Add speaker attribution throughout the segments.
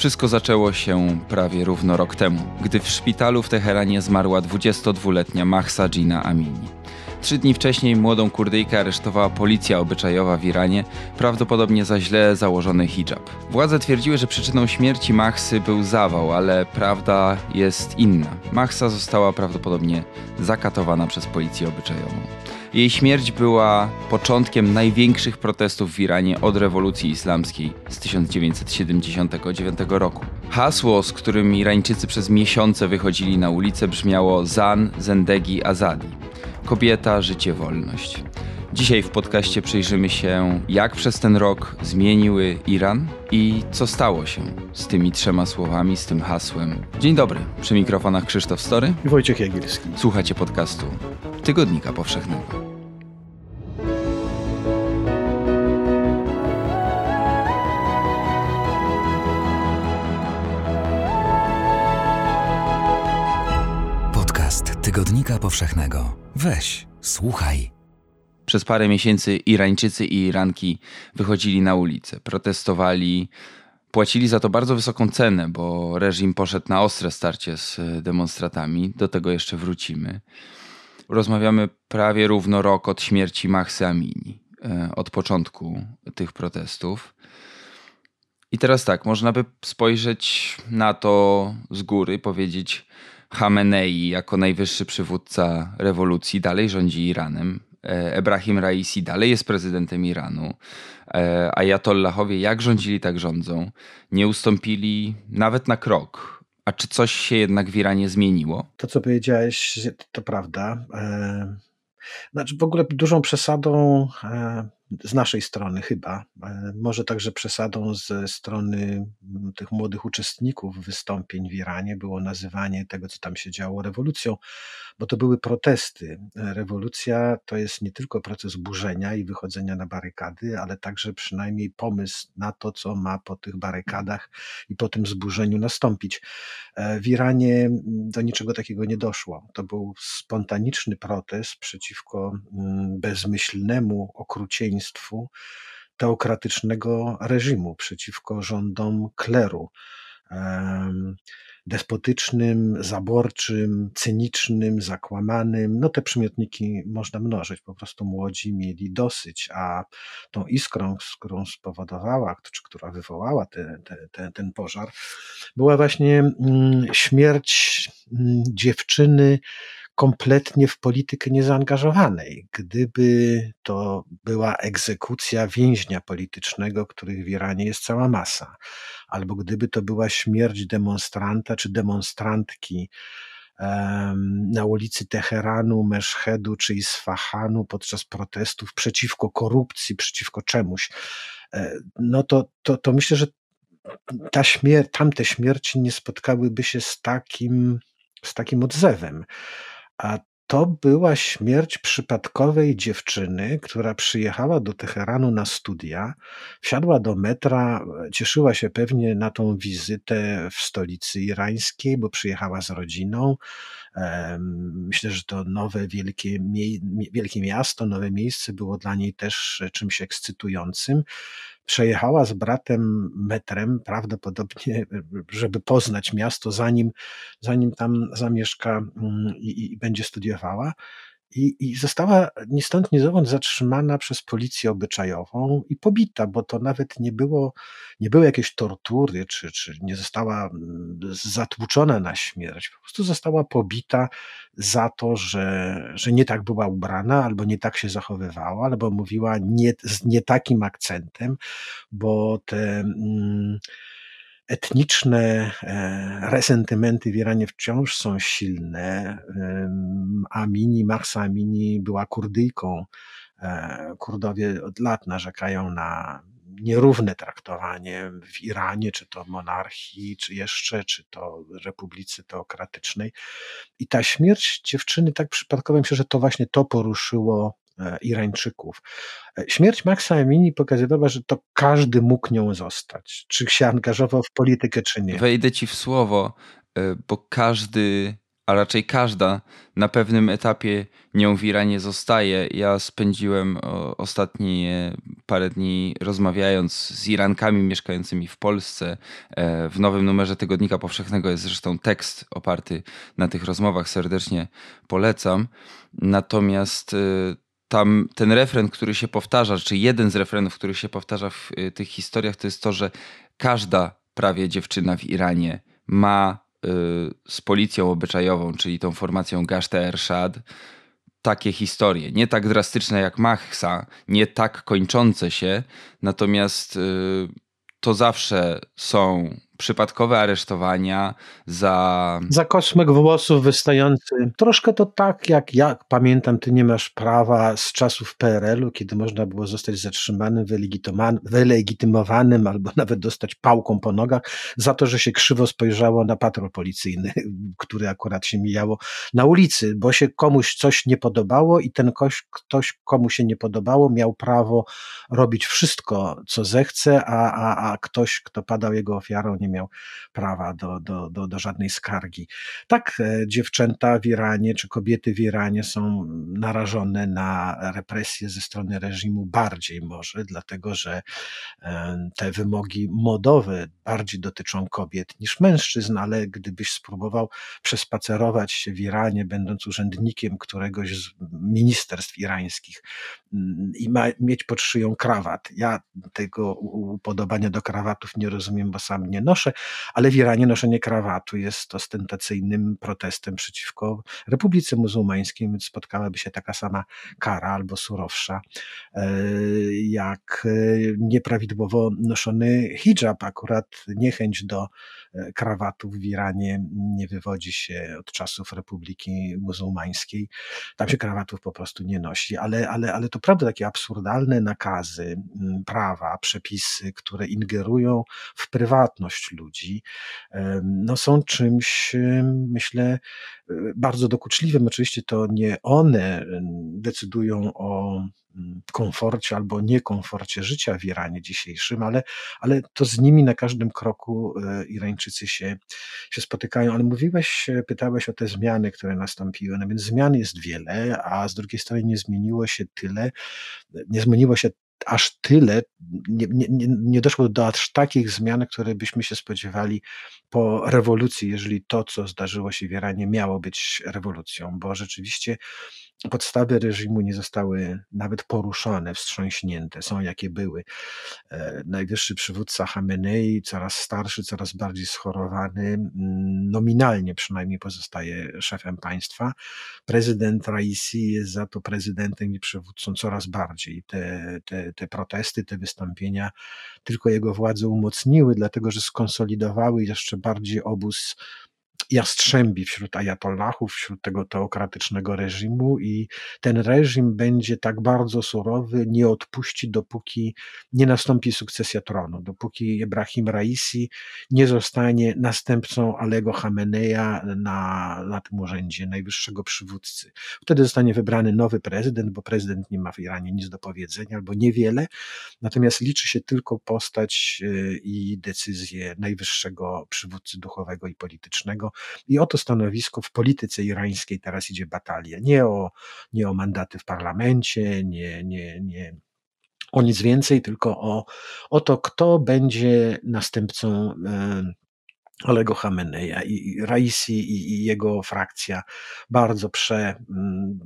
Speaker 1: Wszystko zaczęło się prawie równo rok temu, gdy w szpitalu w Teheranie zmarła 22-letnia Mahsa Gina Amini. Trzy dni wcześniej młodą Kurdyjkę aresztowała policja obyczajowa w Iranie, prawdopodobnie za źle założony hijab. Władze twierdziły, że przyczyną śmierci Mahsy był zawał, ale prawda jest inna. Mahsa została prawdopodobnie zakatowana przez policję obyczajową. Jej śmierć była początkiem największych protestów w Iranie od rewolucji islamskiej z 1979 roku. Hasło, z którym Irańczycy przez miesiące wychodzili na ulicę, brzmiało Zan Zendegi Azadi kobieta, życie, wolność. Dzisiaj w podcaście przyjrzymy się, jak przez ten rok zmieniły Iran i co stało się z tymi trzema słowami, z tym hasłem. Dzień dobry, przy mikrofonach Krzysztof Story
Speaker 2: i Wojciech Jagielski.
Speaker 1: Słuchacie podcastu Tygodnika Powszechnego.
Speaker 3: Podcast Tygodnika Powszechnego. Weź, słuchaj.
Speaker 1: Przez parę miesięcy Irańczycy i Iranki wychodzili na ulicę, protestowali, płacili za to bardzo wysoką cenę, bo reżim poszedł na ostre starcie z demonstratami. Do tego jeszcze wrócimy. Rozmawiamy prawie równo rok od śmierci Mahsy Amini, e, od początku tych protestów. I teraz tak, można by spojrzeć na to z góry, powiedzieć, Hamenei jako najwyższy przywódca rewolucji dalej rządzi Iranem. E, Ebrahim Raisi dalej jest prezydentem Iranu. E, Ajatollahowie jak rządzili, tak rządzą. Nie ustąpili nawet na krok. A czy coś się jednak w Iranie zmieniło?
Speaker 2: To, co powiedziałeś, to prawda. E, znaczy, w ogóle dużą przesadą z naszej strony chyba, e, może także przesadą ze strony tych młodych uczestników wystąpień w Iranie było nazywanie tego, co tam się działo, rewolucją, bo to były protesty. Rewolucja to jest nie tylko proces burzenia i wychodzenia na barykady, ale także przynajmniej pomysł na to, co ma po tych barykadach i po tym zburzeniu nastąpić. E, w Iranie do niczego takiego nie doszło. To był spontaniczny protest przeciwko bezmyślnemu okrucieństwu, teokratycznego reżimu, przeciwko rządom kleru. Despotycznym, zaborczym, cynicznym, zakłamanym. No te przymiotniki można mnożyć. Po prostu młodzi mieli dosyć, a tą iskrą, którą spowodowała, czy która wywołała te, te, te, ten pożar, była właśnie mm, śmierć mm, dziewczyny, kompletnie w politykę niezaangażowanej. Gdyby to była egzekucja więźnia politycznego, których w Iranie jest cała masa, albo gdyby to była śmierć demonstranta czy demonstrantki na ulicy Teheranu, Meszhedu czy Isfahanu podczas protestów przeciwko korupcji, przeciwko czemuś, e, no to, to, to myślę, że ta śmier tamte śmierci nie spotkałyby się z takim, z takim odzewem. A to była śmierć przypadkowej dziewczyny, która przyjechała do Teheranu na studia, wsiadła do metra, cieszyła się pewnie na tą wizytę w stolicy irańskiej, bo przyjechała z rodziną. Myślę, że to nowe, wielkie, wielkie miasto, nowe miejsce było dla niej też czymś ekscytującym przejechała z bratem metrem, prawdopodobnie, żeby poznać miasto, zanim, zanim tam zamieszka mm, i, i będzie studiowała. I, I została ni stąd, ni zowąd zatrzymana przez policję obyczajową i pobita, bo to nawet nie było, nie były jakieś tortury, czy, czy nie została mm, zatłuczona na śmierć. Po prostu została pobita za to, że, że nie tak była ubrana, albo nie tak się zachowywała, albo mówiła nie, z nie takim akcentem, bo te. Mm, etniczne e, resentymenty w Iranie wciąż są silne. Amini, Marsa Amini była Kurdyjką. E, Kurdowie od lat narzekają na nierówne traktowanie w Iranie, czy to monarchii, czy jeszcze, czy to republicy teokratycznej. I ta śmierć dziewczyny tak przypadkowo myślę, że to właśnie to poruszyło Irańczyków. E, śmierć Maxa Amini pokazywała, że to każdy mógł nią zostać, czy się angażował w politykę, czy nie.
Speaker 1: Wejdę ci w słowo, e, bo każdy a raczej każda na pewnym etapie nią w Iranie zostaje. Ja spędziłem ostatnie parę dni rozmawiając z Irankami mieszkającymi w Polsce. E, w nowym numerze Tygodnika Powszechnego jest zresztą tekst oparty na tych rozmowach. Serdecznie polecam. Natomiast e, tam ten refren, który się powtarza, czy jeden z refrenów, który się powtarza w e, tych historiach, to jest to, że każda prawie dziewczyna w Iranie ma z policją obyczajową, czyli tą formacją Gashta Ershad, takie historie. Nie tak drastyczne jak Machsa, nie tak kończące się, natomiast y, to zawsze są przypadkowe aresztowania za...
Speaker 2: Za kosmek włosów wystający. Troszkę to tak, jak ja pamiętam, ty nie masz prawa z czasów PRL-u, kiedy można było zostać zatrzymanym, wylegitymowanym albo nawet dostać pałką po nogach za to, że się krzywo spojrzało na patrol policyjny, który akurat się mijało na ulicy, bo się komuś coś nie podobało i ten ktoś, ktoś komu się nie podobało, miał prawo robić wszystko, co zechce, a, a, a ktoś, kto padał jego ofiarą, nie miał prawa do, do, do, do żadnej skargi. Tak, e, dziewczęta w Iranie czy kobiety w Iranie są narażone na represje ze strony reżimu bardziej może, dlatego że e, te wymogi modowe bardziej dotyczą kobiet niż mężczyzn, ale gdybyś spróbował przespacerować się w Iranie, będąc urzędnikiem któregoś z ministerstw irańskich mm, i ma, mieć pod szyją krawat. Ja tego upodobania do krawatów nie rozumiem, bo sam nie noszę, ale w Iranie noszenie krawatu jest ostentacyjnym protestem przeciwko Republice Muzułmańskiej, więc spotkałaby się taka sama kara albo surowsza, e, jak e, nieprawidłowo noszony hijab. Akurat niechęć do e, krawatów w Iranie nie wywodzi się od czasów Republiki Muzułmańskiej. Tam się krawatów po prostu nie nosi, ale, ale, ale to prawda, takie absurdalne nakazy, prawa, przepisy, które ingerują w prywatność ludzi, no są czymś, myślę, e, bardzo dokuczliwym. Oczywiście to nie one decydują o mm, komforcie albo niekomforcie życia w Iranie dzisiejszym, ale, ale to z nimi na każdym kroku e, Irańczycy się, się spotykają. Ale mówiłeś, pytałeś o te zmiany, które nastąpiły. No więc zmian jest wiele, a z drugiej strony nie zmieniło się tyle, nie zmieniło się aż tyle, nie, nie, nie doszło do aż takich zmian, które byśmy się spodziewali po rewolucji, jeżeli to, co zdarzyło się w Iranie, miało być rewolucją, bo rzeczywiście podstawy reżimu nie zostały nawet poruszone, wstrząśnięte, są jakie były. E, najwyższy przywódca Hamenei, coraz starszy, coraz bardziej schorowany, nominalnie przynajmniej pozostaje szefem państwa. Prezydent Raisi jest za to prezydentem i przywódcą coraz bardziej. Te, te, te protesty, te wystąpienia tylko jego władze umocniły, dlatego że skonsolidowały jeszcze bardziej obóz jastrzębi wśród ajatollahów, wśród tego teokratycznego reżimu i ten reżim będzie tak bardzo surowy, nie odpuści, dopóki nie nastąpi sukcesja tronu, dopóki Ibrahim Raisi nie zostanie następcą Alego Hameneja na, na tym urzędzie najwyższego przywódcy. Wtedy zostanie wybrany nowy prezydent, bo prezydent nie ma w Iranie nic do powiedzenia albo niewiele, natomiast liczy się tylko postać y, i decyzje najwyższego przywódcy duchowego i politycznego, i o to stanowisko w polityce irańskiej teraz idzie batalia. Nie o, nie o mandaty w parlamencie, nie, nie, nie o nic więcej, tylko o, o to, kto będzie następcą Olego Hameneja i Raisi i, jego frakcja bardzo prze, mm,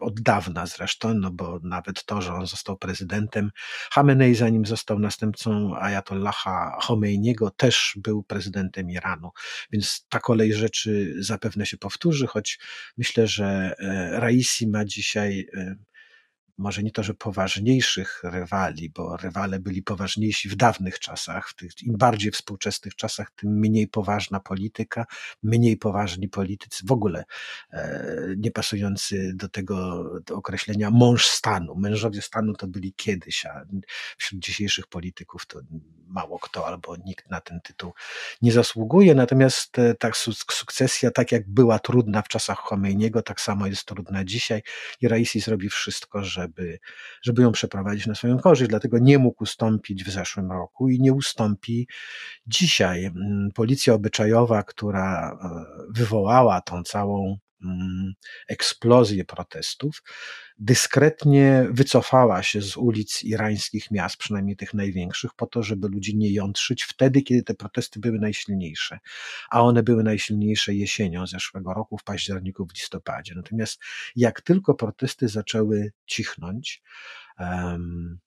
Speaker 2: od dawna zresztą, no bo nawet to, że on został prezydentem, Hamenei zanim został następcą Ayatollaha Khomeiniego też był prezydentem Iranu, więc ta kolej rzeczy zapewne się powtórzy, choć myślę, że e, Raisi ma dzisiaj e, może nie to, że poważniejszych rywali, bo rywale byli poważniejsi w dawnych czasach, w tych im bardziej współczesnych czasach, tym mniej poważna polityka, mniej poważni politycy, w ogóle e, nie pasujący do tego do określenia mąż stanu. Mężowie stanu to byli kiedyś, a wśród dzisiejszych polityków to mało kto albo nikt na ten tytuł nie zasługuje. Natomiast e, ta sukcesja, tak jak była trudna w czasach Khomeiniego, tak samo jest trudna dzisiaj i Raisi zrobi wszystko, żeby żeby, żeby ją przeprowadzić na swoją korzyść. Dlatego nie mógł ustąpić w zeszłym roku i nie ustąpi dzisiaj. Mm, Policja obyczajowa, która e, wywołała tą całą eksplozję protestów, dyskretnie wycofała się z ulic irańskich miast, przynajmniej tych największych, po to, żeby ludzi nie jątrzyć wtedy, kiedy te protesty były najsilniejsze. A one były najsilniejsze jesienią zeszłego roku, w październiku, w listopadzie. Natomiast jak tylko protesty zaczęły cichnąć, um,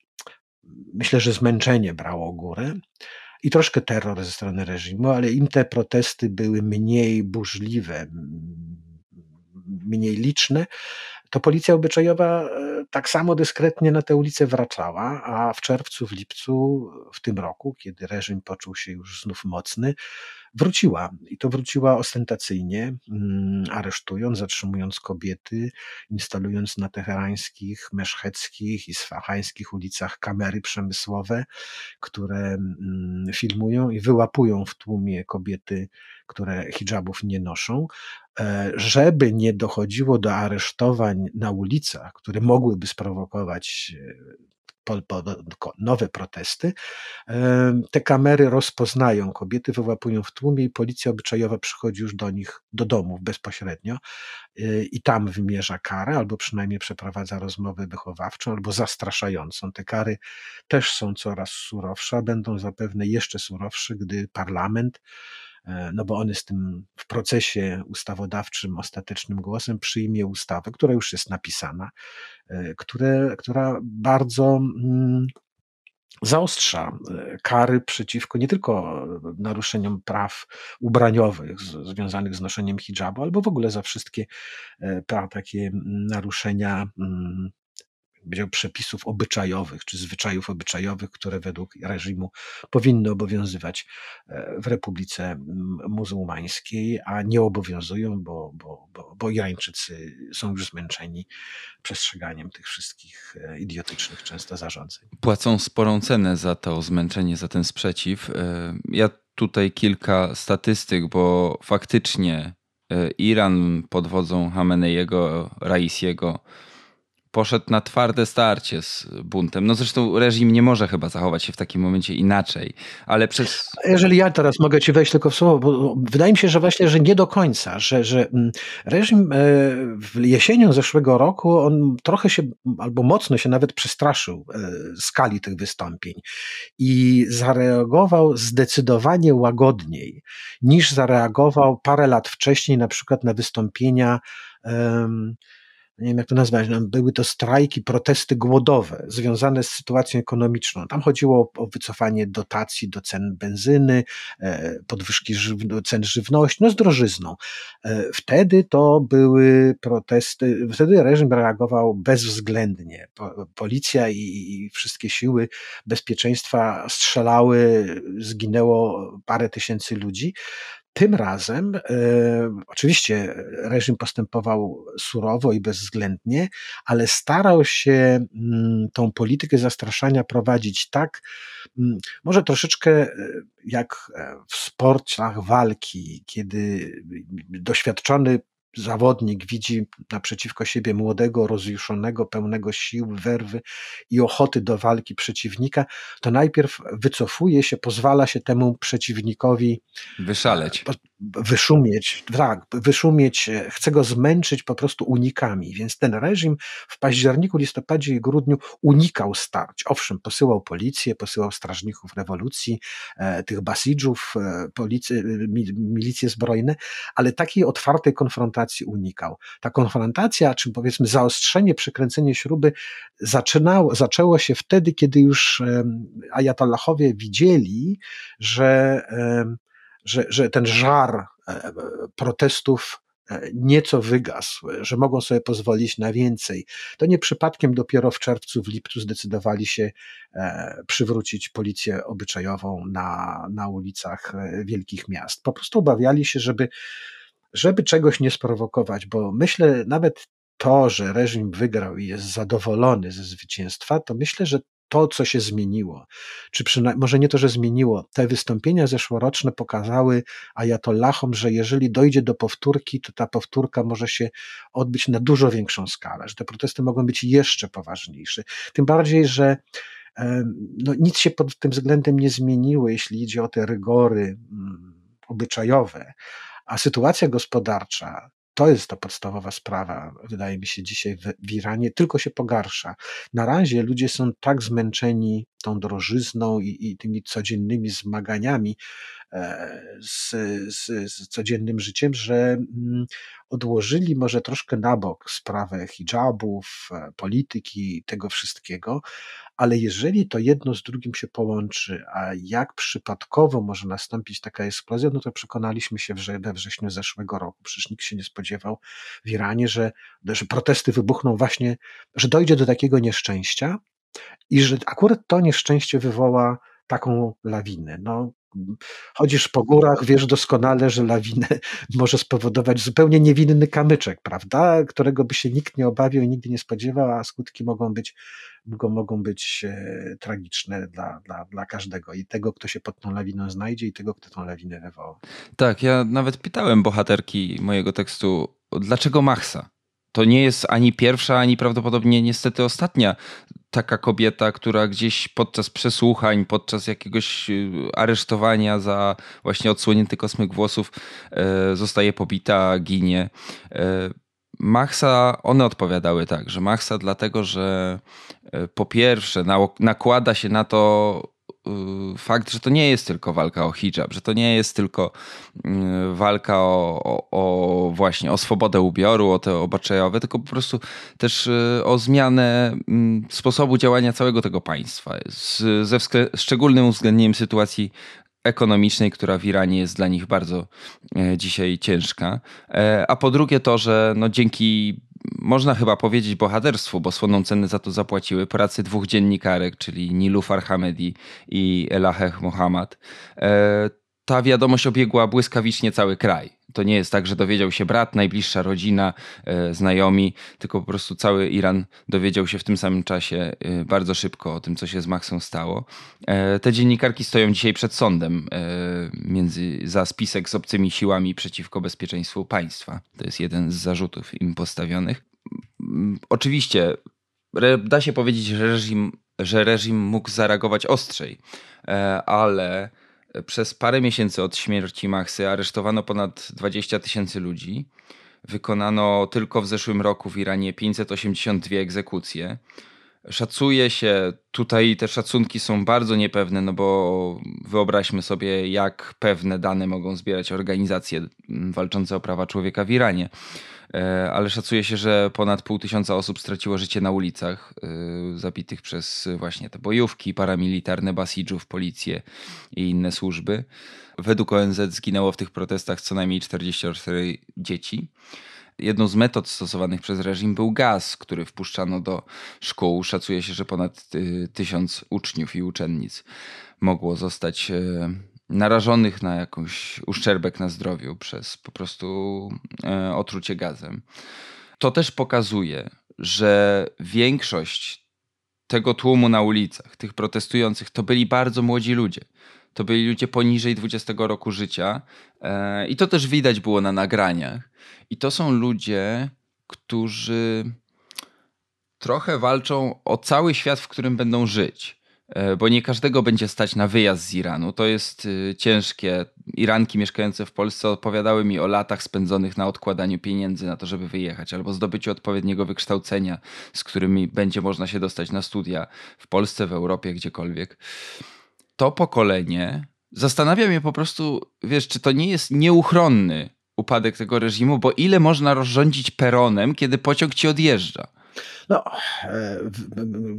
Speaker 2: myślę, że zmęczenie brało górę i troszkę terror ze strony reżimu, ale im te protesty były mniej burzliwe, mniej liczne, to policja obyczajowa e, tak samo dyskretnie na te ulice wraczała, a w czerwcu, w lipcu w tym roku, kiedy reżim poczuł się już znów mocny, wróciła. I to wróciła ostentacyjnie, mm, aresztując, zatrzymując kobiety, instalując na teherańskich, meszcheckich i sfachańskich ulicach kamery przemysłowe, które mm, filmują i wyłapują w tłumie kobiety, które hijabów nie noszą, e, żeby nie dochodziło do aresztowań na ulicach, które mogłyby sprowokować e, nowe protesty. Te kamery rozpoznają kobiety, wyłapują w tłumie i policja obyczajowa przychodzi już do nich, do domów bezpośrednio y, i tam wymierza karę, albo przynajmniej przeprowadza rozmowę wychowawczą, albo zastraszającą. Te kary też są coraz surowsze, a będą zapewne jeszcze surowsze, gdy parlament no bo on jest tym w procesie ustawodawczym ostatecznym głosem, przyjmie ustawę, która już jest napisana, e, które, która bardzo mm, zaostrza e, kary przeciwko nie tylko naruszeniom praw ubraniowych z, związanych z noszeniem hijabu, albo w ogóle za wszystkie takie naruszenia mm, powiedział, przepisów obyczajowych czy zwyczajów obyczajowych, które według reżimu powinny obowiązywać e, w Republice Muzułmańskiej, a nie obowiązują, bo, bo, bo, bo Irańczycy są już zmęczeni przestrzeganiem tych wszystkich e, idiotycznych często zarządzeń.
Speaker 1: Płacą sporą cenę za to zmęczenie, za ten sprzeciw. E, ja tutaj kilka statystyk, bo faktycznie Iran pod wodzą Hameneiego, Raisiego poszedł na twarde starcie z buntem. No zresztą reżim nie może chyba zachować się w takim momencie inaczej, ale przez...
Speaker 2: Jeżeli ja teraz mogę ci wejść tylko w słowo, bo wydaje mi się, że właśnie, że nie do końca, że, że mm, reżim e, w jesienią zeszłego roku, on trochę się, albo mocno się nawet przestraszył e, skali tych wystąpień i zareagował zdecydowanie łagodniej niż zareagował parę lat wcześniej na przykład na wystąpienia um, nie wiem jak to nazwać, no, były to strajki, protesty głodowe związane z sytuacją ekonomiczną. Tam chodziło o wycofanie dotacji do cen benzyny, e, podwyżki cen żywności, no z drożyzną. E, wtedy to były protesty, wtedy reżim reagował bezwzględnie. Policja i wszystkie siły bezpieczeństwa strzelały, zginęło parę tysięcy ludzi. Tym razem, e, oczywiście, reżim postępował surowo i bezwzględnie, ale starał się mm, tą politykę zastraszania prowadzić tak, mm, może troszeczkę e, jak e, w sportach walki, kiedy doświadczony zawodnik widzi naprzeciwko siebie młodego, rozjuszonego, pełnego sił, werwy i ochoty do walki przeciwnika, to najpierw wycofuje się, pozwala się temu przeciwnikowi
Speaker 1: wyszaleć.
Speaker 2: Wyszumieć, tak, wyszumieć, e, chce go zmęczyć po prostu unikami. Więc ten reżim w październiku, listopadzie i grudniu unikał starć. Owszem, posyłał policję, posyłał strażników rewolucji, e, tych basidżów, e, policję, milicje zbrojne, ale takiej otwartej konfrontacji konfrontacji unikał. Ta konfrontacja, czy powiedzmy zaostrzenie, przekręcenie śruby zaczynało, zaczęło się wtedy, kiedy już ajatollahowie widzieli, że, że, że ten żar e, protestów e, nieco wygasł, że mogą sobie pozwolić na więcej. To nie przypadkiem dopiero w czerwcu, w lipcu zdecydowali się e, przywrócić policję obyczajową na, na ulicach wielkich miast. Po prostu obawiali się, żeby żeby czegoś nie sprowokować, bo myślę nawet to, że reżim wygrał i jest zadowolony ze zwycięstwa, to myślę, że to, co się zmieniło, czy przynajmniej, może nie to, że zmieniło, te wystąpienia zeszłoroczne pokazały ajatollahom, że jeżeli dojdzie do powtórki, to ta powtórka może się odbyć na dużo większą skalę, że te protesty mogą być jeszcze poważniejsze. Tym bardziej, że no, nic się pod tym względem nie zmieniło, jeśli idzie o te rygory mm, obyczajowe, a sytuacja gospodarcza to jest ta podstawowa sprawa, wydaje mi się, dzisiaj w, w Iranie, tylko się pogarsza. Na razie ludzie są tak zmęczeni tą drożyzną i, i tymi codziennymi zmaganiami e, z, z, z, codziennym życiem, że mm, odłożyli może troszkę na bok sprawę hijabów, e, polityki, tego wszystkiego, ale jeżeli to jedno z drugim się połączy, a jak przypadkowo może nastąpić taka eksplozja, no to przekonaliśmy się we wrześniu zeszłego roku. Przecież nikt się nie spodziewał w Iranie, że, że protesty wybuchną właśnie, że dojdzie do takiego nieszczęścia i że akurat to nieszczęście wywoła taką lawinę. No, chodzisz po górach, wiesz doskonale, że lawinę może spowodować zupełnie niewinny kamyczek, prawda? Którego by się nikt nie obawiał i nigdy nie spodziewał, a skutki mogą być, mogą być e, tragiczne dla, dla, dla każdego. I tego, kto się pod tą lawiną znajdzie, i tego, kto tą lawinę wywoła.
Speaker 1: Tak, ja nawet pytałem bohaterki mojego tekstu, dlaczego Machsa? To nie jest ani pierwsza, ani prawdopodobnie niestety ostatnia taka kobieta, która gdzieś podczas przesłuchań, podczas jakiegoś y, aresztowania za właśnie odsłonięty kosmyk włosów e, zostaje pobita, ginie. E, Maxa, one odpowiadały tak, że Maxa dlatego, że po pierwsze nakłada się na to Y, fakt, że to nie jest tylko walka o hijab, że to nie jest tylko y, walka o, o, o właśnie o swobodę ubioru, o te obyczajowe, tylko po prostu też y, o zmianę mm, sposobu działania całego tego państwa. Z, ze szczególnym uwzględnieniem sytuacji ekonomicznej, która w Iranie jest dla nich bardzo e, dzisiaj ciężka. E, a po drugie to, że no dzięki można chyba powiedzieć bohaterstwu, bo słoną cenę za to zapłaciły pracy dwóch dziennikarek, czyli Nilufar Hamedi i Elaheh Mohammad. E, ta wiadomość obiegła błyskawicznie cały kraj. To nie jest tak, że dowiedział się brat, najbliższa rodzina, e, znajomi, tylko po prostu cały Iran dowiedział się w tym samym czasie e, bardzo szybko o tym, co się z Maxą stało. E, te dziennikarki stoją dzisiaj przed sądem między, za spisek z obcymi siłami przeciwko bezpieczeństwu państwa. To jest jeden z zarzutów im postawionych. Oczywiście da się powiedzieć, że reżim, że reżim mógł zareagować ostrzej, ale przez parę miesięcy od śmierci Maxy aresztowano ponad 20 tysięcy ludzi. Wykonano tylko w zeszłym roku w Iranie 582 egzekucje. Szacuje się, tutaj te szacunki są bardzo niepewne, no bo wyobraźmy sobie, jak pewne dane mogą zbierać organizacje walczące o prawa człowieka w Iranie. E, ale szacuje się, że ponad pół tysiąca osób straciło życie na ulicach, e, zabitych przez właśnie te bojówki paramilitarne, basidżów, policję i inne służby. Według ONZ zginęło w tych protestach co najmniej 44 dzieci. Jedną z metod stosowanych przez reżim był gaz, który wpuszczano do szkół. Szacuje się, że ponad e, tysiąc uczniów i uczennic mogło zostać narażonych na jakąś uszczerbek na zdrowiu przez po prostu e, otrucie gazem. To też pokazuje, że większość tego tłumu na ulicach, tych protestujących, to byli bardzo młodzi ludzie. To byli ludzie poniżej 20 roku życia e, i to też widać było na nagraniach. I to są ludzie, którzy trochę walczą o cały świat, w którym będą żyć. E, bo nie każdego będzie stać na wyjazd z Iranu. To jest y, ciężkie. Iranki mieszkające w Polsce opowiadały mi o latach spędzonych na odkładaniu pieniędzy na to, żeby wyjechać, albo zdobyciu odpowiedniego wykształcenia, z którymi będzie można się dostać na studia w Polsce, w Europie, gdziekolwiek. To pokolenie zastanawia mnie po prostu, wiesz, czy to nie jest nieuchronny upadek tego reżimu, bo ile można rozrządzić peronem, kiedy pociąg ci odjeżdża?
Speaker 2: No, e,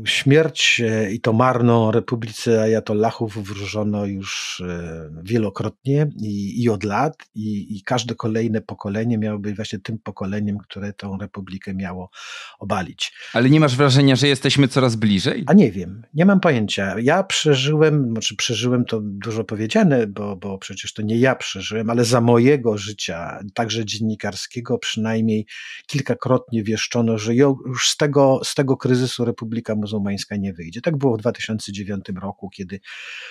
Speaker 2: śmierć e, i to marną Republice Ajatollahów wróżono już e, wielokrotnie i, i od lat i, i, każde kolejne pokolenie miało być właśnie tym pokoleniem, które tą republikę miało obalić.
Speaker 1: Ale nie masz wrażenia, że jesteśmy coraz bliżej?
Speaker 2: A nie wiem, nie mam pojęcia. Ja przeżyłem, znaczy przeżyłem to dużo powiedziane, bo, bo przecież to nie ja przeżyłem, ale za mojego życia, także dziennikarskiego przynajmniej kilkakrotnie wieszczono, że już już z tego, z tego kryzysu Republika Muzułmańska nie wyjdzie. Tak było w 2009 roku, kiedy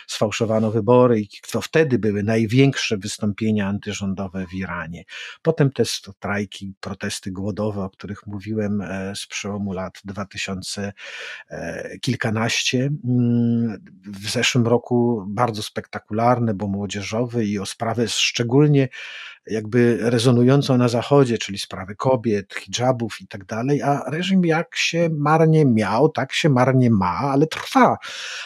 Speaker 2: sfałszowano wybory i to wtedy były największe wystąpienia antyrządowe w Iranie. Potem te strajki, protesty głodowe, o których mówiłem e, z przełomu lat 2000 e, kilkanaście. Mm, w zeszłym roku bardzo spektakularne, bo młodzieżowy i o sprawę szczególnie jakby rezonującą na Zachodzie, czyli sprawy kobiet, hijabów i tak dalej, a reżim jak się marnie miał, tak się marnie ma, ale trwa.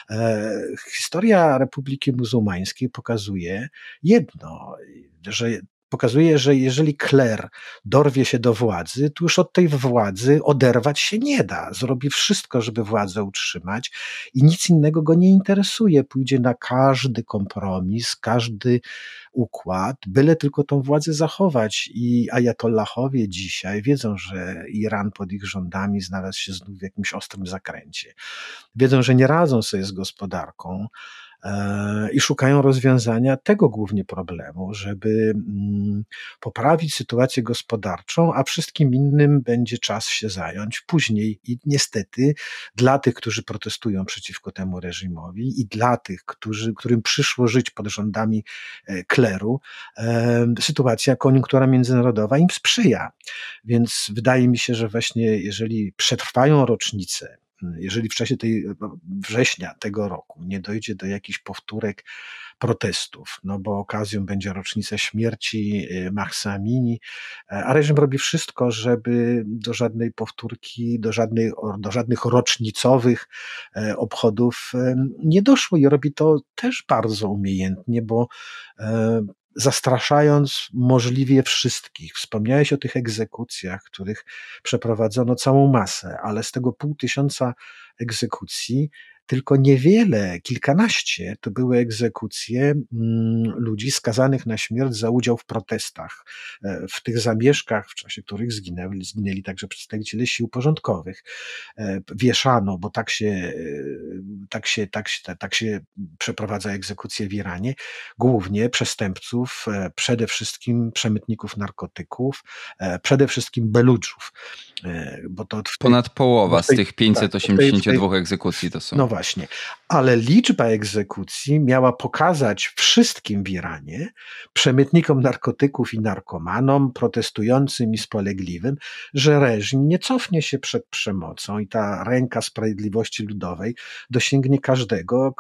Speaker 2: E, historia Republiki Muzułmańskiej pokazuje jedno, że pokazuje, że jeżeli kler dorwie się do władzy, to już od tej władzy oderwać się nie da. Zrobi wszystko, żeby władzę utrzymać i nic innego go nie interesuje. Pójdzie na każdy kompromis, każdy układ, byle tylko tą władzę zachować. I ajatollahowie dzisiaj wiedzą, że Iran pod ich rządami znalazł się znów w jakimś ostrym zakręcie. Wiedzą, że nie radzą sobie z gospodarką i szukają rozwiązania tego głównie problemu, żeby mm, poprawić sytuację gospodarczą, a wszystkim innym będzie czas się zająć później. I niestety dla tych, którzy protestują przeciwko temu reżimowi i dla tych, którzy, którym przyszło żyć pod rządami e, kleru, e, sytuacja, koniunktura międzynarodowa im sprzyja. Więc wydaje mi się, że właśnie jeżeli przetrwają rocznice, jeżeli w czasie tej września tego roku nie dojdzie do jakichś powtórek protestów, no bo okazją będzie rocznica śmierci y, Mahsa Amini, e, a reżim robi wszystko, żeby do żadnej powtórki, do, żadnej, do żadnych rocznicowych e, obchodów nie doszło i robi to też bardzo umiejętnie, bo e, zastraszając możliwie wszystkich. Wspomniałeś o tych egzekucjach, których przeprowadzono całą masę, ale z tego pół tysiąca egzekucji tylko niewiele, kilkanaście to były egzekucje mm, ludzi skazanych na śmierć za udział w protestach, e, w tych zamieszkach, w czasie których zginęli, zginęli także przedstawiciele sił porządkowych. E, wieszano, bo tak się, e, tak się, tak się, tak się przeprowadza egzekucje w Iranie, głównie przestępców, przede wszystkim przemytników narkotyków, przede wszystkim beludżów. Bo to
Speaker 1: Ponad połowa z tych 582 tak, egzekucji to są.
Speaker 2: No właśnie, vlastně. Ale liczba egzekucji miała pokazać wszystkim w Iranie, przemytnikom narkotyków i narkomanom, protestującym i spolegliwym, że reżim nie cofnie się przed przemocą i ta ręka sprawiedliwości ludowej dosięgnie każdego,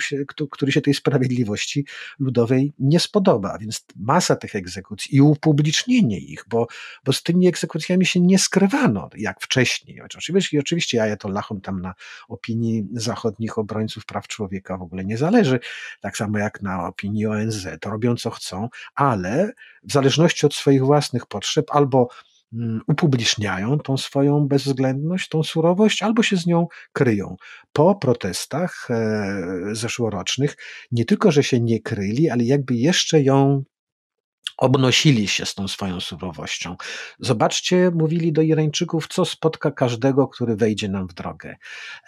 Speaker 2: się, który się tej sprawiedliwości ludowej nie spodoba. Więc masa tych egzekucji i upublicznienie ich, bo, bo z tymi egzekucjami się nie skrywano, jak wcześniej. Oczywiście, oczywiście Ajatollahom tam na opinii zachodnich obrońców praw człowieka w ogóle nie zależy, tak samo jak na opinii ONZ. To robią co chcą, ale w zależności od swoich własnych potrzeb albo mm, upubliczniają tą swoją bezwzględność, tą surowość, albo się z nią kryją. Po protestach e, zeszłorocznych nie tylko, że się nie kryli, ale jakby jeszcze ją obnosili się z tą swoją surowością. Zobaczcie, mówili do Irańczyków, co spotka każdego, który wejdzie nam w drogę.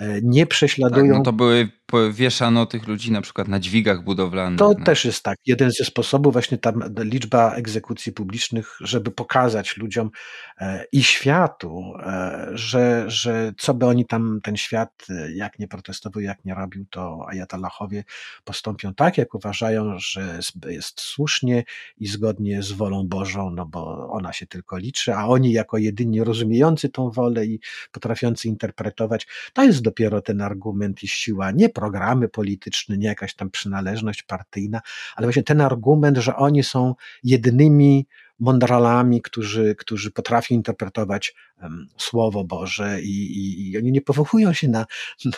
Speaker 2: E, nie prześladują. Tak,
Speaker 1: no to były wieszano tych ludzi na przykład na dźwigach budowlanych.
Speaker 2: To
Speaker 1: no.
Speaker 2: też jest tak. Jeden ze sposobów, właśnie ta liczba egzekucji publicznych, żeby pokazać ludziom e, i światu, e, że, że co by oni tam, ten świat, jak nie protestował, jak nie robił, to ajatollahowie postąpią tak, jak uważają, że jest słusznie i zgodnie zgodnie z wolą Bożą, no bo ona się tylko liczy, a oni jako jedyni rozumiejący tą wolę i potrafiący interpretować, to jest dopiero ten argument i siła, nie programy polityczne, nie jakaś tam przynależność partyjna, ale właśnie ten argument, że oni są jedynymi mądralami, którzy, którzy potrafią interpretować um, Słowo Boże i, i, i, oni nie powołują się na,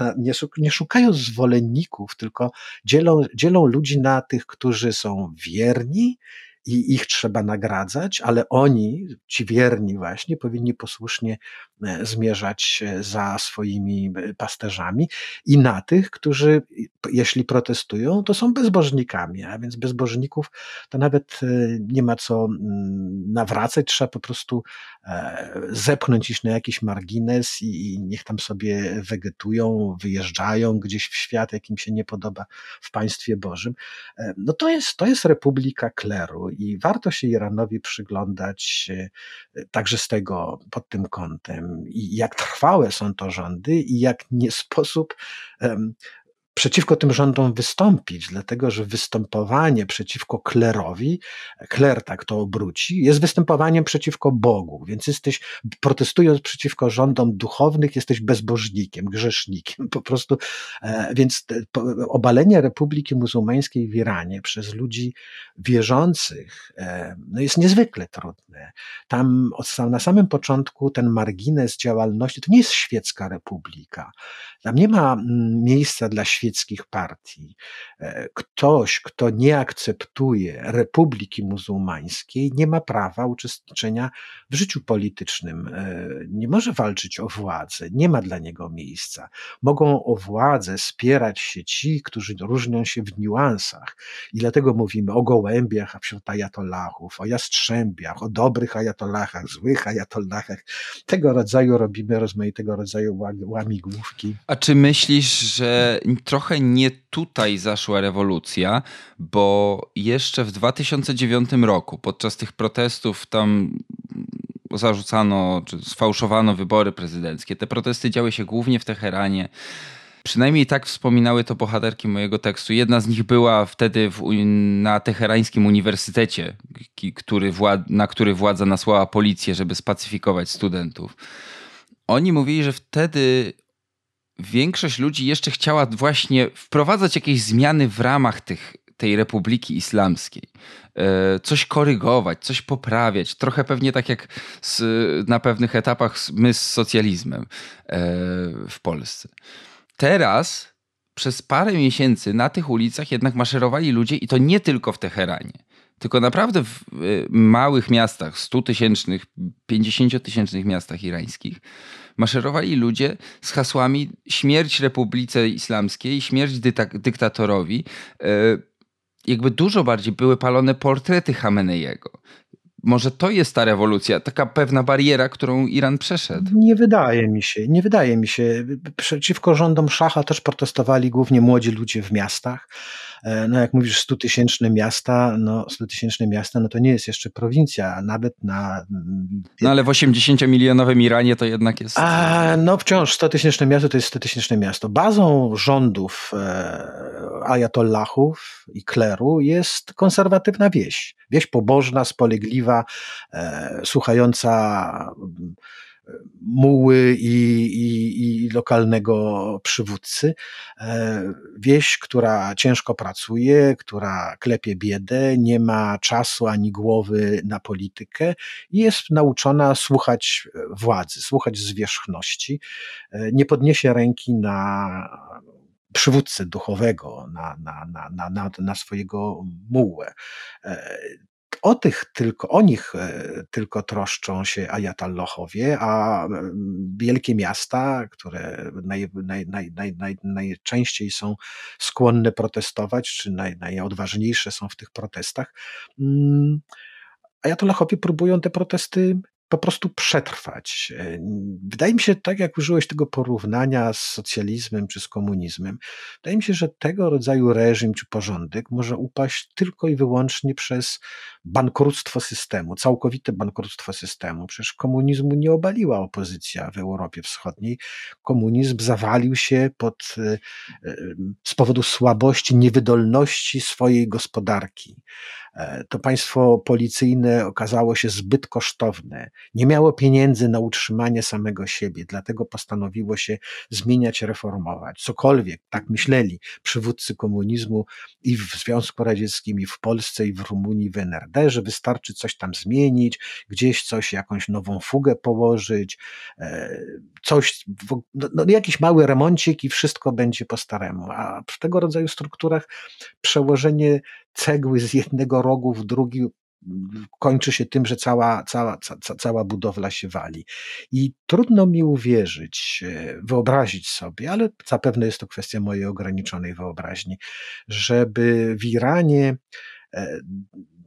Speaker 2: na nie, nie, szukają zwolenników, tylko dzielą, dzielą ludzi na tych, którzy są wierni i ich trzeba nagradzać, ale oni, ci wierni właśnie, powinni posłusznie e, zmierzać e, za swoimi e, pasterzami i na tych, którzy jeśli protestują, to są bezbożnikami, a więc bezbożników to nawet nie ma co mm, nawracać, trzeba po prostu zepchnąć ich na jakiś margines i niech tam sobie wegetują, wyjeżdżają gdzieś w świat, jakim się nie podoba w państwie Bożym. No to jest, to jest republika kleru i warto się Iranowi przyglądać także z tego, pod tym kątem. I jak trwałe są to rządy i jak nie sposób przeciwko tym rządom wystąpić, dlatego że występowanie przeciwko klerowi, kler tak to obróci, jest występowaniem przeciwko Bogu, więc jesteś, protestując przeciwko rządom duchownych, jesteś bezbożnikiem, grzesznikiem, po prostu, e, więc obalenie Republiki Muzułmańskiej w Iranie przez ludzi wierzących e, no jest niezwykle trudne. Tam na samym początku ten margines działalności, to nie jest świecka republika, tam nie ma mm, miejsca dla świeckiej świeckich partii. E, ktoś, kto nie akceptuje Republiki Muzułmańskiej, nie ma prawa uczestniczenia w życiu politycznym, e, nie może walczyć o władzę, nie ma dla niego miejsca. Mogą o władzę spierać się ci, którzy różnią się w niuansach. I dlatego mówimy o gołębiach wśród ajatollahów, o jastrzębiach, o dobrych ajatollahach, złych ajatollahach. Tego rodzaju robimy rozmaitego rodzaju łamigłówki.
Speaker 1: A czy myślisz, że trochę nie tutaj zaszła rewolucja, bo jeszcze w 2009 roku, podczas tych protestów, tam zarzucano czy sfałszowano wybory prezydenckie. Te protesty działy się głównie w Teheranie. Przynajmniej tak wspominały to bohaterki mojego tekstu. Jedna z nich była wtedy w, na Teherańskim Uniwersytecie, który na który władza nasłała policję, żeby spacyfikować studentów. Oni mówili, że wtedy większość ludzi jeszcze chciała właśnie wprowadzać jakieś zmiany w ramach tych, tej Republiki Islamskiej. E, coś korygować, coś poprawiać. Trochę pewnie tak jak z, na pewnych etapach my z socjalizmem e, w Polsce. Teraz przez parę miesięcy na tych ulicach jednak maszerowali ludzie i to nie tylko w Teheranie tylko naprawdę w małych miastach, 100 tysięcznych, 50 tysięcznych miastach irańskich, maszerowali ludzie z hasłami śmierć Republice Islamskiej, śmierć dyktatorowi. E, jakby dużo bardziej były palone portrety Hameneiego. Może to jest ta rewolucja, taka pewna bariera, którą Iran przeszedł?
Speaker 2: Nie wydaje mi się, nie wydaje mi się. Przeciwko rządom szacha też protestowali głównie młodzi ludzie w miastach. E, no jak mówisz 100 tysięczne miasta, no 100 tysięczne miasta, no to nie jest jeszcze prowincja, nawet na...
Speaker 1: No ale w 80-milionowym Iranie to jednak jest...
Speaker 2: A, no wciąż 100 tysięczne miasto to jest 100 tysięczne miasto. Bazą rządów e, ajatollahów i kleru jest konserwatywna wieś. Wieś pobożna, spolegliwa, e, słuchająca muły i, i, i, lokalnego przywódcy. E, wieś, która ciężko pracuje, która klepie biedę, nie ma czasu ani głowy na politykę i jest nauczona słuchać władzy, słuchać zwierzchności. E, nie podniesie ręki na przywódcę duchowego, na, na, na, na, na swojego mułę. O tych tylko, o nich e, tylko troszczą się ajatallochowie, a wielkie miasta, które naj, naj, naj, naj, najczęściej są skłonne protestować, czy naj, najodważniejsze są w tych protestach, mm, Ajatollahowie próbują te protesty po prostu przetrwać. E, wydaje mi się, tak jak użyłeś tego porównania z socjalizmem czy z komunizmem, wydaje mi się, że tego rodzaju reżim czy porządek może upaść tylko i wyłącznie przez bankructwo systemu, całkowite bankructwo systemu. Przecież komunizmu nie obaliła opozycja w Europie Wschodniej. Komunizm zawalił się pod, e, e, z powodu słabości, niewydolności swojej gospodarki. To państwo policyjne okazało się zbyt kosztowne, nie miało pieniędzy na utrzymanie samego siebie, dlatego postanowiło się zmieniać, reformować. Cokolwiek, tak myśleli przywódcy komunizmu i w Związku Radzieckim, i w Polsce, i w Rumunii, w NRD, że wystarczy coś tam zmienić, gdzieś coś, jakąś nową fugę położyć, e, coś, no, no, jakiś mały remoncik i wszystko będzie po staremu. A w tego rodzaju strukturach przełożenie cegły z jednego rogu w drugi kończy się tym, że cała, cała, ca, cała budowla się wali. I trudno mi uwierzyć, e, wyobrazić sobie, ale zapewne jest to kwestia mojej ograniczonej wyobraźni, żeby w Iranie e,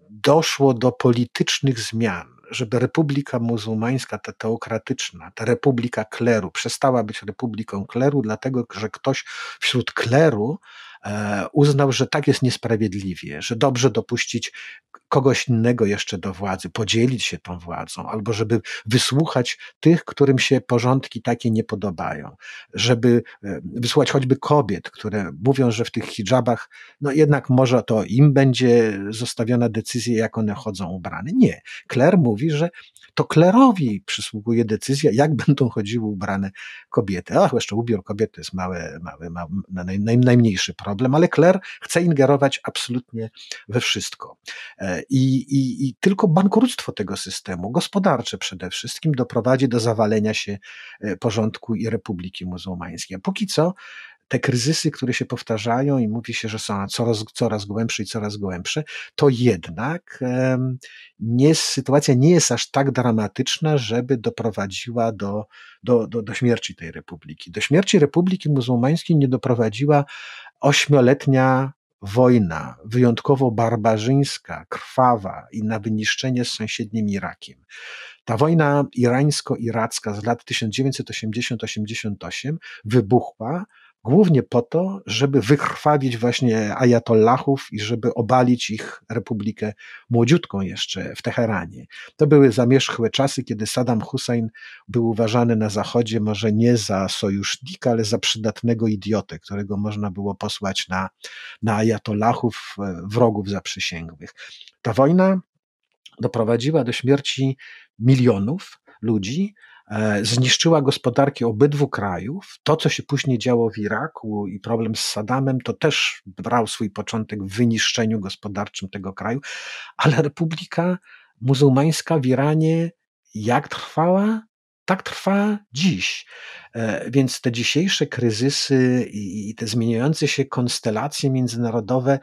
Speaker 2: doszło do politycznych zmian, żeby Republika Muzułmańska, ta teokratyczna, ta Republika Kleru przestała być Republiką Kleru, dlatego że ktoś wśród kleru uznał, że tak jest niesprawiedliwie, że dobrze dopuścić kogoś innego jeszcze do władzy, podzielić się tą władzą, albo żeby wysłuchać tych, którym się porządki takie nie podobają, żeby e, wysłuchać choćby kobiet, które mówią, że w tych hijabach, no jednak może to im będzie zostawiona decyzja, jak one chodzą ubrane. Nie. Kler mówi, że to klerowi przysługuje decyzja, jak będą chodziły ubrane kobiety. Ach, jeszcze ubiór kobiet to jest mały, mały, mały naj, naj, najmniejszy problem, ale Kler chce ingerować absolutnie we wszystko. E, I, i, I tylko bankructwo tego systemu, gospodarcze przede wszystkim, doprowadzi do zawalenia się e, porządku i Republiki Muzułmańskiej. A póki co te kryzysy, które się powtarzają i mówi się, że są coraz, coraz głębsze i coraz głębsze, to jednak nie, sytuacja nie jest aż tak dramatyczna, żeby doprowadziła do, do, do, do śmierci tej republiki. Do śmierci Republiki Muzułmańskiej nie doprowadziła ośmioletnia wojna, wyjątkowo barbarzyńska, krwawa i na wyniszczenie z sąsiednim Irakiem. Ta wojna irańsko-iracka z lat 1980-88 wybuchła głównie po to, żeby wykrwawić właśnie ajatollahów i żeby obalić ich republikę młodziutką jeszcze w Teheranie. To były zamierzchłe czasy, kiedy Saddam Hussein był uważany na Zachodzie może nie za sojusznika, ale za przydatnego idiotę, którego można było posłać na, na ajatollahów, e, wrogów zaprzysięgłych. Ta wojna doprowadziła do śmierci milionów ludzi, zniszczyła gospodarki obydwu krajów. To, co się później działo w Iraku i problem z Saddamem, to też brał swój początek w wyniszczeniu gospodarczym tego kraju, ale Republika Muzułmańska w Iranie jak trwała? Tak trwa dziś. E, więc te dzisiejsze kryzysy i te zmieniające się konstelacje międzynarodowe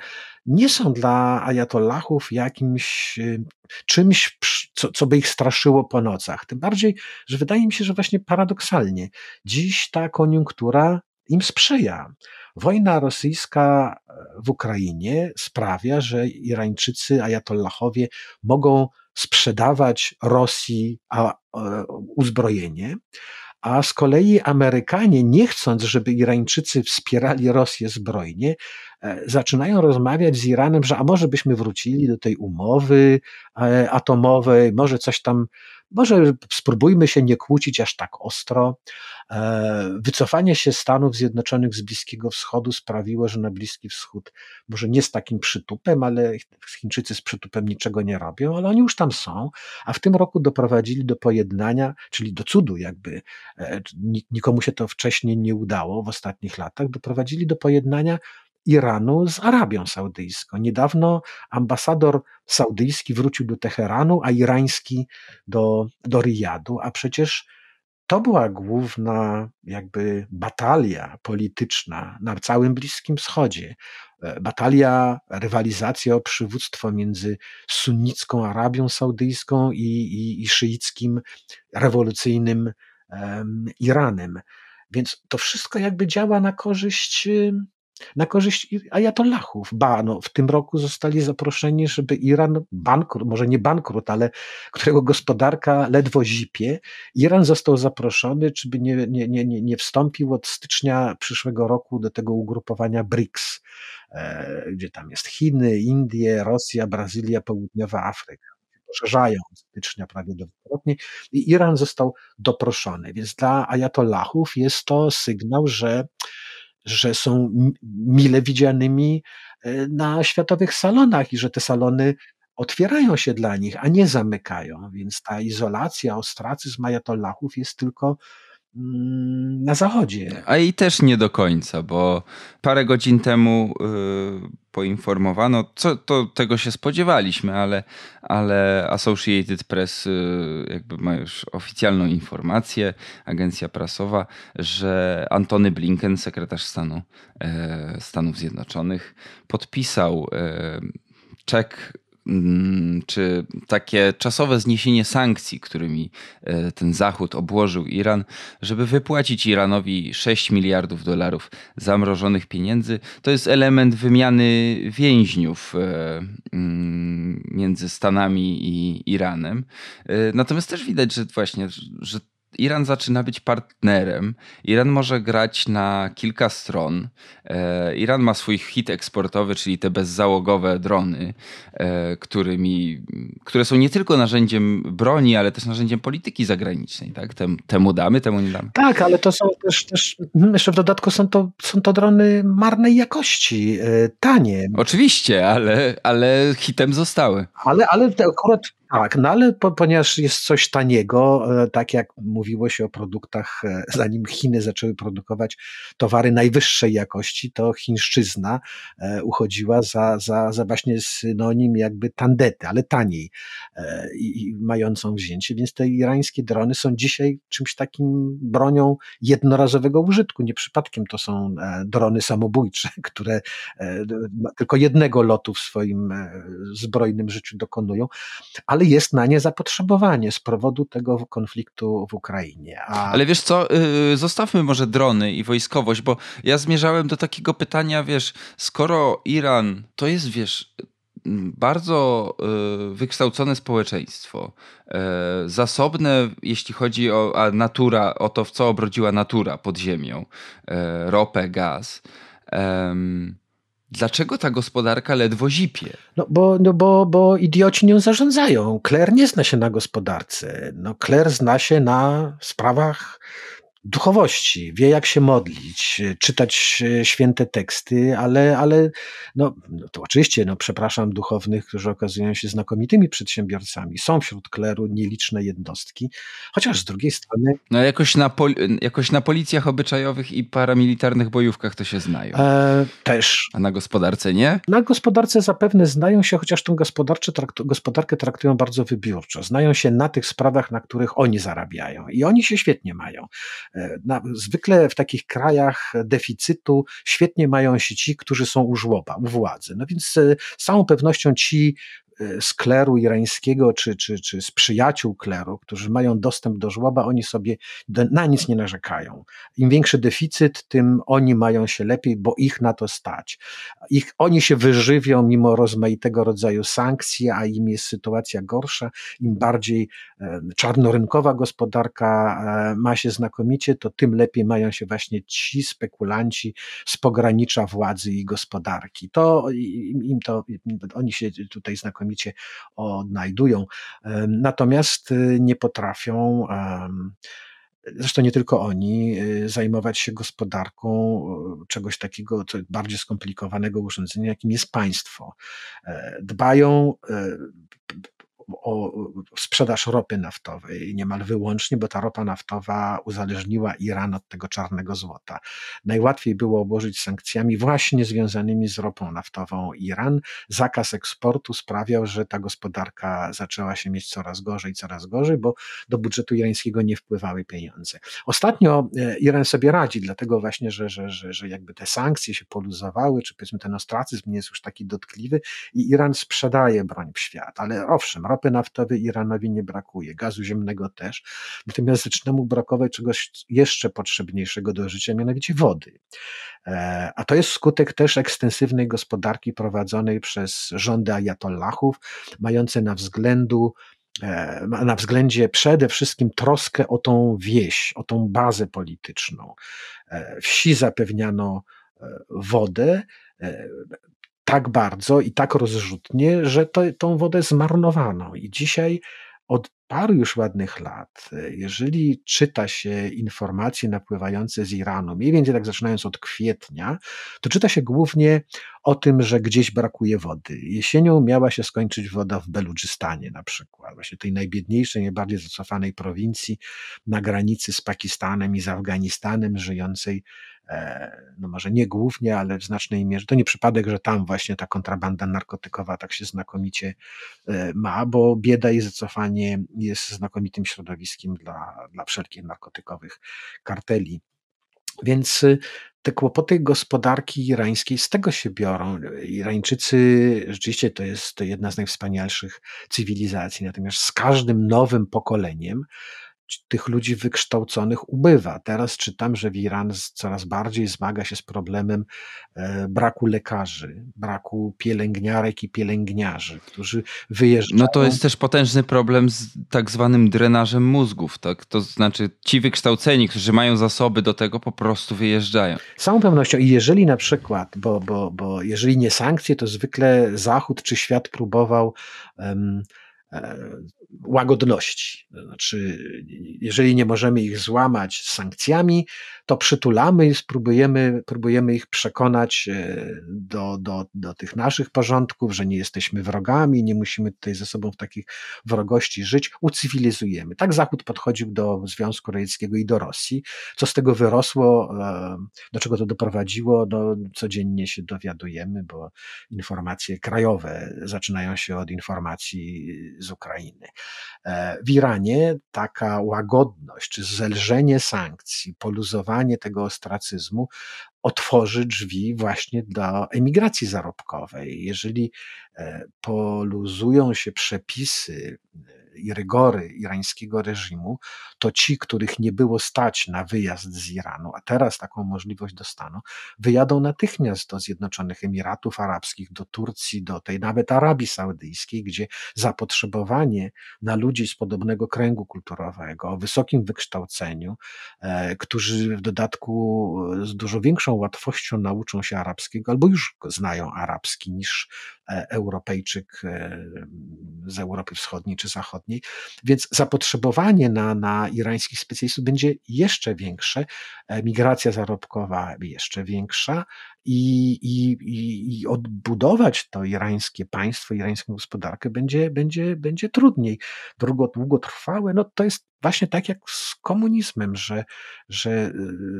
Speaker 2: nie są dla ajatollahów jakimś y, czymś, co, co by ich straszyło po nocach. Tym bardziej, że wydaje mi się, że właśnie paradoksalnie dziś ta koniunktura im sprzyja. Wojna rosyjska e, w Ukrainie sprawia, że Irańczycy, ajatollahowie mogą sprzedawać Rosji uzbrojenie, a z kolei Amerykanie, nie chcąc, żeby Irańczycy wspierali Rosję zbrojnie, e, zaczynają rozmawiać z Iranem, że a może byśmy wrócili do tej umowy e, atomowej, może coś tam może spróbujmy się nie kłócić aż tak ostro. E, wycofanie się Stanów Zjednoczonych z Bliskiego Wschodu sprawiło, że na Bliski Wschód, może nie z takim przytupem, ale Chińczycy z przytupem niczego nie robią, ale oni już tam są, a w tym roku doprowadzili do pojednania, czyli do cudu, jakby e, nikomu się to wcześniej nie udało w ostatnich latach, doprowadzili do pojednania Iranu z Arabią Saudyjską. Niedawno ambasador saudyjski wrócił do Teheranu, a irański do, do Riyadu, a przecież to była główna jakby batalia polityczna na całym Bliskim Wschodzie. E, batalia, rywalizacja o przywództwo między sunnicką Arabią Saudyjską i, i, i szyickim rewolucyjnym um, Iranem. Więc to wszystko jakby działa na korzyść na korzyść ajatollahów. Ba, no, w tym roku zostali zaproszeni, żeby Iran bankrut, może nie bankrut, ale którego gospodarka ledwo zipie, Iran został zaproszony, czy by nie, nie, nie, nie wstąpił od stycznia przyszłego roku do tego ugrupowania BRICS, e, gdzie tam jest Chiny, Indie, Rosja, Brazylia, Południowa Afryka poszerzają stycznia prawie dwukrotnie i Iran został doproszony. Więc dla ajatollahów jest to sygnał, że że są mile widzianymi e, na światowych salonach i że te salony otwierają się dla nich, a nie zamykają. Więc ta izolacja, ostracyzm ajatollahów jest tylko na zachodzie.
Speaker 1: A i też nie do końca, bo parę godzin temu yy, poinformowano, co to tego się spodziewaliśmy, ale, ale Associated Press yy, jakby ma już oficjalną informację, agencja prasowa, że Antony Blinken, sekretarz stanu yy, Stanów Zjednoczonych, podpisał czek Mm, czy takie czasowe zniesienie sankcji, którymi e, ten Zachód obłożył Iran, żeby wypłacić Iranowi 6 miliardów dolarów zamrożonych pieniędzy, to jest element wymiany więźniów e, mm, między Stanami i Iranem. E, natomiast też widać, że właśnie, że Iran zaczyna być partnerem. Iran może grać na kilka stron. E, Iran ma swój hit eksportowy, czyli te bezzałogowe drony, e, którymi, które są nie tylko narzędziem broni, ale też narzędziem polityki zagranicznej. Tak? Tem, temu damy, temu nie damy.
Speaker 2: Tak, ale to są też, też jeszcze w dodatku są to, są to drony marnej jakości, e, tanie.
Speaker 1: Oczywiście, ale, ale hitem zostały.
Speaker 2: Ale, ale akurat tak, no ale po, ponieważ jest coś taniego, e, tak jak mówiło się o produktach, e, zanim Chiny zaczęły produkować towary najwyższej jakości, to chińszczyzna e, uchodziła za, za, za właśnie synonim jakby tandety, ale taniej i, i mającą wzięcie. Więc te irańskie drony są dzisiaj czymś takim bronią jednorazowego użytku. Nie przypadkiem to są drony samobójcze, które tylko jednego lotu w swoim zbrojnym życiu dokonują, ale jest na nie zapotrzebowanie z powodu tego konfliktu w Ukrainie.
Speaker 1: A... Ale wiesz co, yy, zostawmy może drony i wojskowość, bo ja zmierzałem do takiego pytania, wiesz, skoro Iran to jest, wiesz, bardzo y, wykształcone społeczeństwo, y, zasobne, jeśli chodzi o natura, o to, w co obrodziła natura pod ziemią, y, ropę, gaz. Dlaczego ta gospodarka ledwo zipie?
Speaker 2: No bo, no bo, bo idioci nią zarządzają. Kler nie zna się na gospodarce. No, Kler zna się na sprawach duchowości, wie jak się modlić, czytać e, święte teksty, ale, ale no, no, to oczywiście, no, przepraszam duchownych, którzy okazują się znakomitymi przedsiębiorcami. Są wśród kleru nieliczne jednostki, chociaż z drugiej strony...
Speaker 1: No jakoś na, pol jakoś na policjach obyczajowych i paramilitarnych bojówkach to się znają. E,
Speaker 2: też.
Speaker 1: A na gospodarce nie?
Speaker 2: Na gospodarce zapewne znają się, chociaż traktu gospodarkę traktują bardzo wybiórczo. Znają się na tych sprawach, na których oni zarabiają i oni się świetnie mają. E, na, zwykle w takich krajach deficytu świetnie mają się ci, którzy są u żłoba, u władzy. No więc e, z całą pewnością ci z kleru irańskiego, czy, czy, czy z przyjaciół kleru, którzy mają dostęp do żłoba, oni sobie na nic nie narzekają. Im większy deficyt, tym oni mają się lepiej, bo ich na to stać. Ich, oni się wyżywią mimo rozmaitego rodzaju sankcji, a im jest sytuacja gorsza, im bardziej e, czarnorynkowa gospodarka e, ma się znakomicie, to tym lepiej mają się właśnie ci spekulanci z pogranicza władzy i gospodarki. To im to, oni się tutaj znakomicie znakomicie odnajdują. Natomiast y, nie potrafią zresztą nie tylko oni, y, zajmować się gospodarką y, czegoś takiego co bardziej skomplikowanego urządzenia, jakim jest państwo. E, dbają o sprzedaż ropy naftowej niemal wyłącznie, bo ta ropa naftowa uzależniła Iran od tego czarnego złota. Najłatwiej było obłożyć sankcjami właśnie związanymi z ropą naftową Iran. Zakaz eksportu sprawiał, że ta gospodarka zaczęła się mieć coraz gorzej, coraz gorzej, bo do budżetu irańskiego nie wpływały pieniądze. Ostatnio e, Iran sobie radzi, dlatego właśnie, że, że, że, że jakby te sankcje się poluzowały, czy powiedzmy ten ostracyzm nie jest już taki dotkliwy i Iran sprzedaje broń w świat, ale owszem, ropy naftowej Iranowi nie brakuje, gazu ziemnego też, natomiast zaczyna mu brakować czegoś jeszcze potrzebniejszego do życia, mianowicie wody. E, a to jest skutek też ekstensywnej gospodarki prowadzonej przez rządy ajatollahów, mające na względu e, na względzie przede wszystkim troskę o tą wieś, o tą bazę polityczną. E, wsi zapewniano wodę, tak bardzo i tak rozrzutnie, że to, tą wodę zmarnowano. I dzisiaj od paru już ładnych lat, jeżeli czyta się informacje napływające z Iranu, mniej więcej tak zaczynając od kwietnia, to czyta się głównie o tym, że gdzieś brakuje wody. Jesienią miała się skończyć woda w Beludżystanie na przykład, właśnie tej najbiedniejszej, najbardziej zacofanej prowincji na granicy z Pakistanem i z Afganistanem, żyjącej E, no może nie głównie, ale w znacznej mierze. To nie przypadek, że tam właśnie ta kontrabanda narkotykowa tak się znakomicie e, ma, bo bieda i zacofanie jest znakomitym środowiskiem dla, dla wszelkich narkotykowych karteli. Więc y, te kłopoty gospodarki irańskiej z tego się biorą. Irańczycy rzeczywiście to jest jedna z najwspanialszych cywilizacji, natomiast z każdym nowym pokoleniem tych ludzi wykształconych ubywa. Teraz czytam, że w Iran coraz bardziej zmaga się z problemem e, braku lekarzy, braku pielęgniarek i pielęgniarzy, którzy wyjeżdżają.
Speaker 1: No to jest też potężny problem z tak zwanym drenażem mózgów, tak? To znaczy ci wykształceni, którzy mają zasoby do tego, po prostu wyjeżdżają.
Speaker 2: Z całą pewnością. I jeżeli na przykład, bo, bo, bo jeżeli nie sankcje, to zwykle Zachód czy świat próbował um, łagodności. Znaczy, jeżeli nie możemy ich złamać sankcjami, to przytulamy i spróbujemy, próbujemy ich przekonać e, do, do, do tych naszych porządków, że nie jesteśmy wrogami, nie musimy tutaj ze sobą w takich wrogości żyć, ucywilizujemy. Tak Zachód podchodził do Związku Radzieckiego i do Rosji. Co z tego wyrosło, e, do czego to doprowadziło, no, codziennie się dowiadujemy, bo informacje krajowe zaczynają się od informacji z Ukrainy. E, w Iranie taka łagodność, czy zelżenie sankcji, poluzowanie tego ostracyzmu otworzy drzwi właśnie do emigracji zarobkowej. Jeżeli e, poluzują się przepisy i rygory irańskiego reżimu, to ci, których nie było stać na wyjazd z Iranu, a teraz taką możliwość dostaną, wyjadą natychmiast do Zjednoczonych Emiratów Arabskich, do Turcji, do tej nawet Arabii Saudyjskiej, gdzie zapotrzebowanie na ludzi z podobnego kręgu kulturowego, o wysokim wykształceniu, e, którzy w dodatku z dużo większą łatwością nauczą się arabskiego albo już znają arabski niż E, Europejczyk e, z Europy Wschodniej czy Zachodniej. Więc zapotrzebowanie na, na irańskich specjalistów będzie jeszcze większe, migracja zarobkowa jeszcze większa i, i, i, odbudować to irańskie państwo, irańską gospodarkę będzie, będzie, będzie trudniej. Długo, długotrwałe, no to jest właśnie tak jak z komunizmem, że, że e,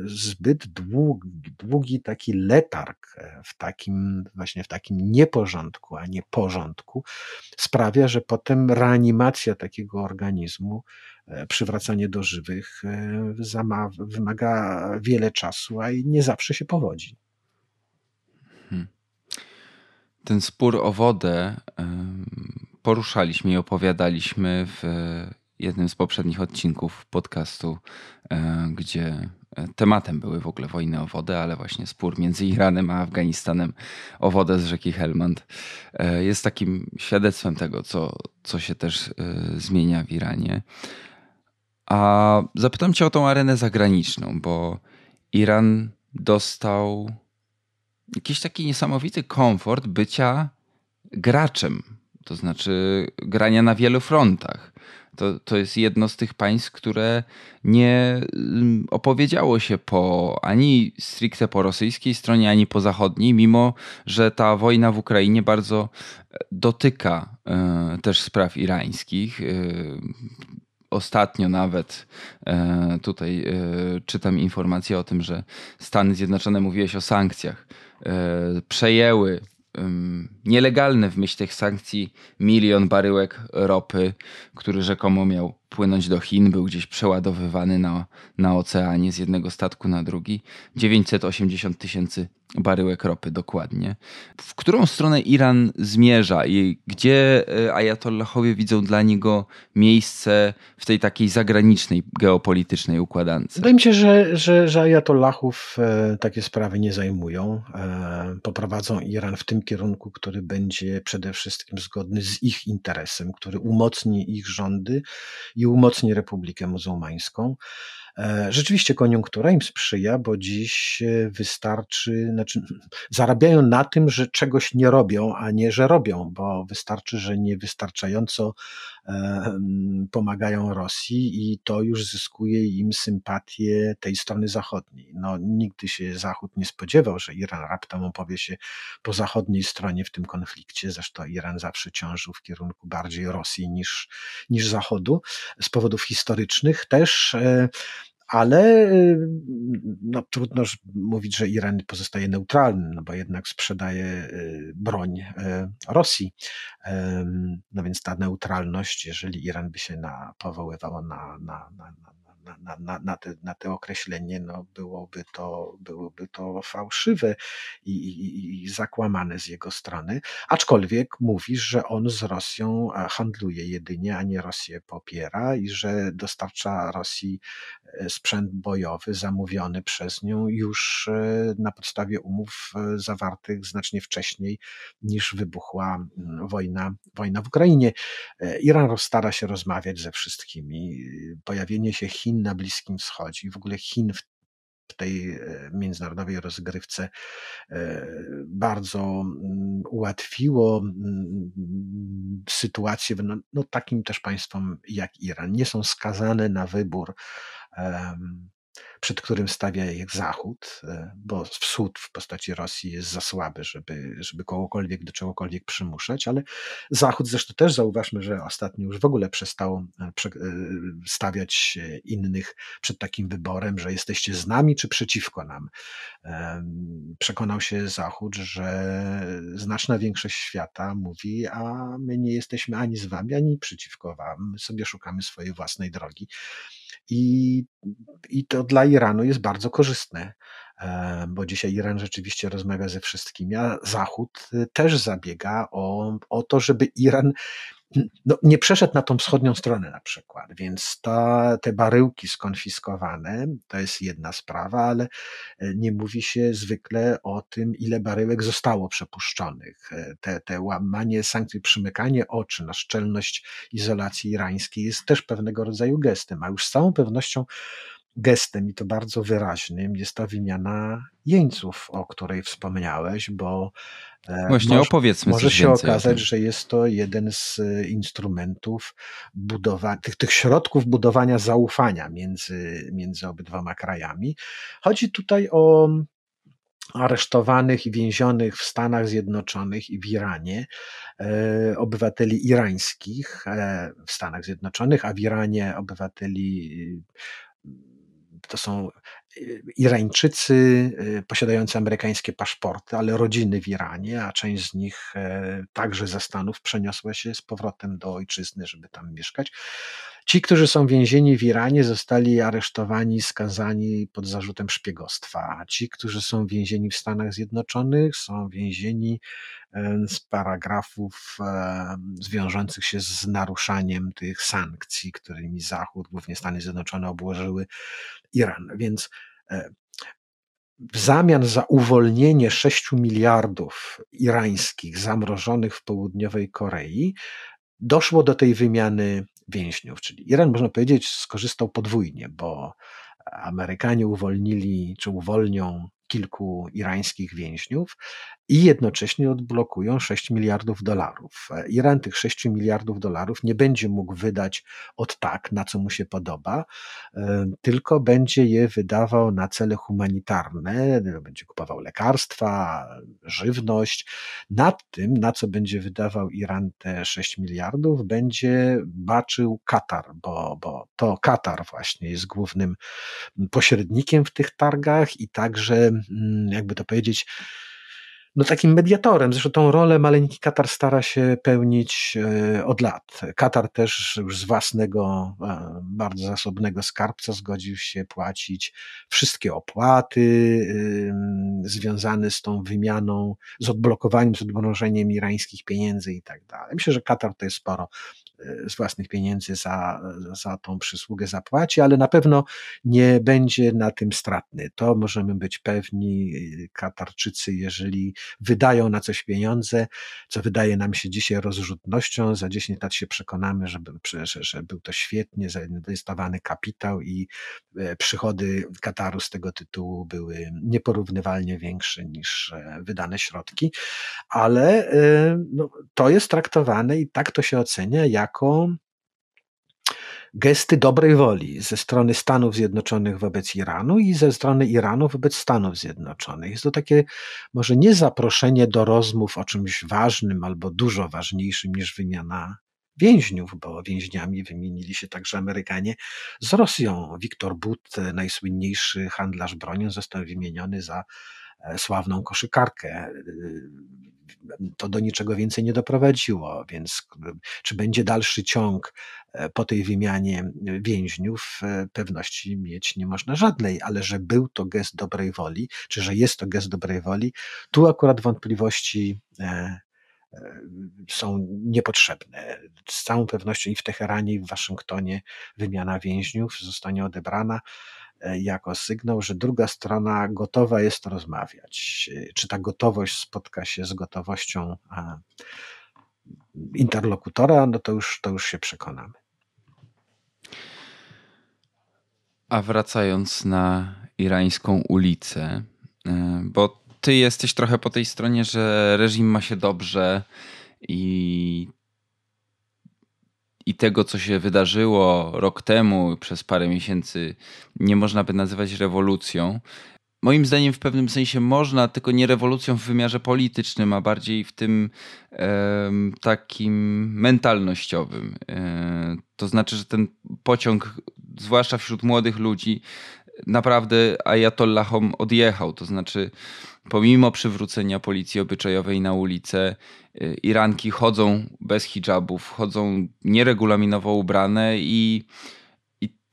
Speaker 2: zbyt długi, długi taki letarg w takim, właśnie w takim nieporządku, porządku, a nie porządku, sprawia, że potem reanimacja takiego organizmu, e, przywracanie do żywych e, wymaga wiele czasu, a i nie zawsze się powodzi. Hmm.
Speaker 1: Ten spór o wodę poruszaliśmy i opowiadaliśmy w jednym z poprzednich odcinków podcastu, e, gdzie tematem były w ogóle wojny o wodę, ale właśnie spór między Iranem a Afganistanem o wodę z rzeki Helmand e, jest takim świadectwem tego, co, co się też e, zmienia w Iranie. A zapytam cię o tą arenę zagraniczną, bo Iran dostał jakiś taki niesamowity komfort bycia graczem, to znaczy grania na wielu frontach. To, to jest jedno z tych państw, które nie mm, opowiedziało się po ani stricte po rosyjskiej stronie, ani po zachodniej, mimo że ta wojna w Ukrainie bardzo e, dotyka y, też spraw irańskich. Y, ostatnio nawet tutaj czytam informację o tym, że Stany Zjednoczone, mówiłeś o sankcjach, przejęły nielegalny w myśl tych sankcji milion baryłek ropy, który rzekomo miał płynąć do Chin, był gdzieś przeładowywany na, na oceanie z jednego statku na drugi. 980 tysięcy baryłek ropy dokładnie. W którą stronę Iran zmierza i gdzie e, ajatollahowie widzą dla niego miejsce w tej takiej zagranicznej, geopolitycznej układance?
Speaker 2: Wydaje mi się, że, że, że ajatollahów e, takie sprawy nie zajmują. E, poprowadzą Iran w tym kierunku, który będzie przede wszystkim zgodny z ich interesem, który umocni ich rządy i umocni Republikę Muzułmańską. E, rzeczywiście koniunktura im sprzyja, bo dziś e, wystarczy, znaczy zarabiają na tym, że czegoś nie robią, a nie, że robią, bo wystarczy, że niewystarczająco pomagają Rosji i to już zyskuje im sympatię tej strony zachodniej. No, nigdy się Zachód nie spodziewał, że Iran raptem opowie się po zachodniej stronie w tym konflikcie. Zresztą Iran zawsze ciążył w kierunku bardziej Rosji niż, niż Zachodu z powodów historycznych też ale y, no, trudno mówić, że Iran pozostaje neutralny, no bo jednak sprzedaje y, broń y, Rosji. No więc ta neutralność, jeżeli Iran by się na, powoływał na, na, na, na, na, na, te, na te określenie, no byłoby, to, byłoby to fałszywe i, i, i zakłamane z jego strony. Aczkolwiek mówisz, że on z Rosją e, handluje jedynie, a nie Rosję popiera i że dostarcza Rosji e, sprzęt bojowy zamówiony przez nią już e, na podstawie umów zawartych znacznie wcześniej niż wybuchła mm, wojna, wojna w Ukrainie. Iran stara się rozmawiać ze wszystkimi. Pojawienie się Chin na Bliskim Wschodzie i w ogóle Chin w w tej e, międzynarodowej rozgrywce e, bardzo mm, ułatwiło mm, sytuację no, no, takim też państwom jak Iran. Nie są skazane na wybór przed którym stawia ich Zachód, e, bo wschód w postaci Rosji jest za słaby, żeby, żeby kogokolwiek do czegokolwiek przymuszać, ale Zachód zresztą też zauważmy, że ostatnio już w ogóle przestał e, e, stawiać innych przed takim wyborem, że jesteście z nami czy przeciwko nam. Przekonał się Zachód, że znaczna większość świata mówi, a my nie jesteśmy ani z wami, ani przeciwko wam, my sobie szukamy swojej własnej drogi. I, I to dla Iranu jest bardzo korzystne, e, bo dzisiaj Iran rzeczywiście rozmawia ze wszystkimi, a Zachód y, też zabiega o, o to, żeby Iran no, nie przeszedł na tą wschodnią stronę na przykład, więc ta, te baryłki skonfiskowane to jest jedna sprawa, ale e, nie mówi się zwykle o tym, ile baryłek zostało przepuszczonych. E, te, te łamanie sankcji, przymykanie oczy na szczelność izolacji irańskiej jest też pewnego rodzaju gestem, a już z całą pewnością gestem i to bardzo wyraźnym jest ta wymiana jeńców, o której wspomniałeś, bo
Speaker 1: e, Właśnie może, opowiedzmy
Speaker 2: może się okazać, że jest to jeden z e, instrumentów budowania, tych, tych środków budowania zaufania między, między obydwoma krajami. Chodzi tutaj o aresztowanych i więzionych w Stanach Zjednoczonych i w Iranie e, obywateli irańskich e, w Stanach Zjednoczonych, a w Iranie obywateli to są y, Irańczycy y, posiadający amerykańskie paszporty, ale rodziny w Iranie, a część z nich e, także ze Stanów przeniosła się z powrotem do ojczyzny, żeby tam mieszkać. Ci, którzy są więzieni w Iranie, zostali aresztowani, skazani pod zarzutem szpiegostwa. Ci, którzy są więzieni w Stanach Zjednoczonych, są więzieni z paragrafów zwiążących się z naruszaniem tych sankcji, którymi Zachód, głównie Stany Zjednoczone, obłożyły Iran. Więc e, w zamian za uwolnienie 6 miliardów irańskich zamrożonych w południowej Korei, doszło do tej wymiany więźniów. Czyli Iran, można powiedzieć, skorzystał podwójnie, bo Amerykanie uwolnili, czy uwolnią kilku irańskich więźniów i jednocześnie odblokują 6 miliardów dolarów. Iran tych 6 miliardów dolarów nie będzie mógł wydać od tak, na co mu się podoba, e, tylko będzie je wydawał na cele humanitarne, będzie kupował lekarstwa, żywność. Nad tym, na co będzie wydawał Iran te 6 miliardów, będzie baczył Katar, bo, bo to Katar właśnie jest głównym pośrednikiem w tych targach i także Mm, jakby to powiedzieć, no takim mediatorem. Zresztą tą rolę maleńki Katar stara się pełnić e, od lat. Katar też już z własnego, e, bardzo zasobnego skarbca zgodził się płacić wszystkie opłaty związane z tą wymianą, z odblokowaniem, z odmrożeniem irańskich pieniędzy i tak dalej. Myślę, że Katar to jest sporo z własnych pieniędzy za, za tą przysługę zapłaci, ale na pewno nie będzie na tym stratny. To możemy być pewni. Katarczycy, jeżeli wydają na coś pieniądze, co wydaje nam się dzisiaj rozrzutnością, za 10 lat się przekonamy, że, że, że był to świetnie zainwestowany kapitał i e, przychody Kataru z tego tytułu były nieporównywalnie większe niż e, wydane środki, ale e, no, to jest traktowane i tak to się ocenia jako gesty dobrej woli ze strony Stanów Zjednoczonych wobec Iranu i ze strony Iranu wobec Stanów Zjednoczonych. Jest to takie może nie zaproszenie do rozmów o czymś ważnym albo dużo ważniejszym niż wymiana więźniów, bo więźniami wymienili się także Amerykanie z Rosją. Viktor But, najsłynniejszy handlarz bronią, został wymieniony za sławną koszykarkę. To do niczego więcej nie doprowadziło, więc czy będzie dalszy ciąg po tej wymianie więźniów, pewności mieć nie można żadnej, ale że był to gest dobrej woli, czy że jest to gest dobrej woli, tu akurat wątpliwości są niepotrzebne. Z całą pewnością i w Teheranie, i w Waszyngtonie wymiana więźniów zostanie odebrana e, jako sygnał, że druga strona gotowa jest rozmawiać. Czy ta gotowość spotka się z gotowością interlokutora, no to już, to już się przekonamy.
Speaker 1: A wracając na irańską ulicę, e, bo ty jesteś trochę po tej stronie, że reżim ma się dobrze i, i tego, co się wydarzyło rok temu, przez parę miesięcy, nie można by nazywać rewolucją. Moim zdaniem w pewnym sensie można, tylko nie rewolucją w wymiarze politycznym, a bardziej w tym e, takim mentalnościowym. E, to znaczy, że ten pociąg, zwłaszcza wśród młodych ludzi, naprawdę ajatollahom odjechał. To znaczy, pomimo przywrócenia policji obyczajowej na ulicę, y, Iranki chodzą bez hijabów, chodzą nieregulaminowo ubrane i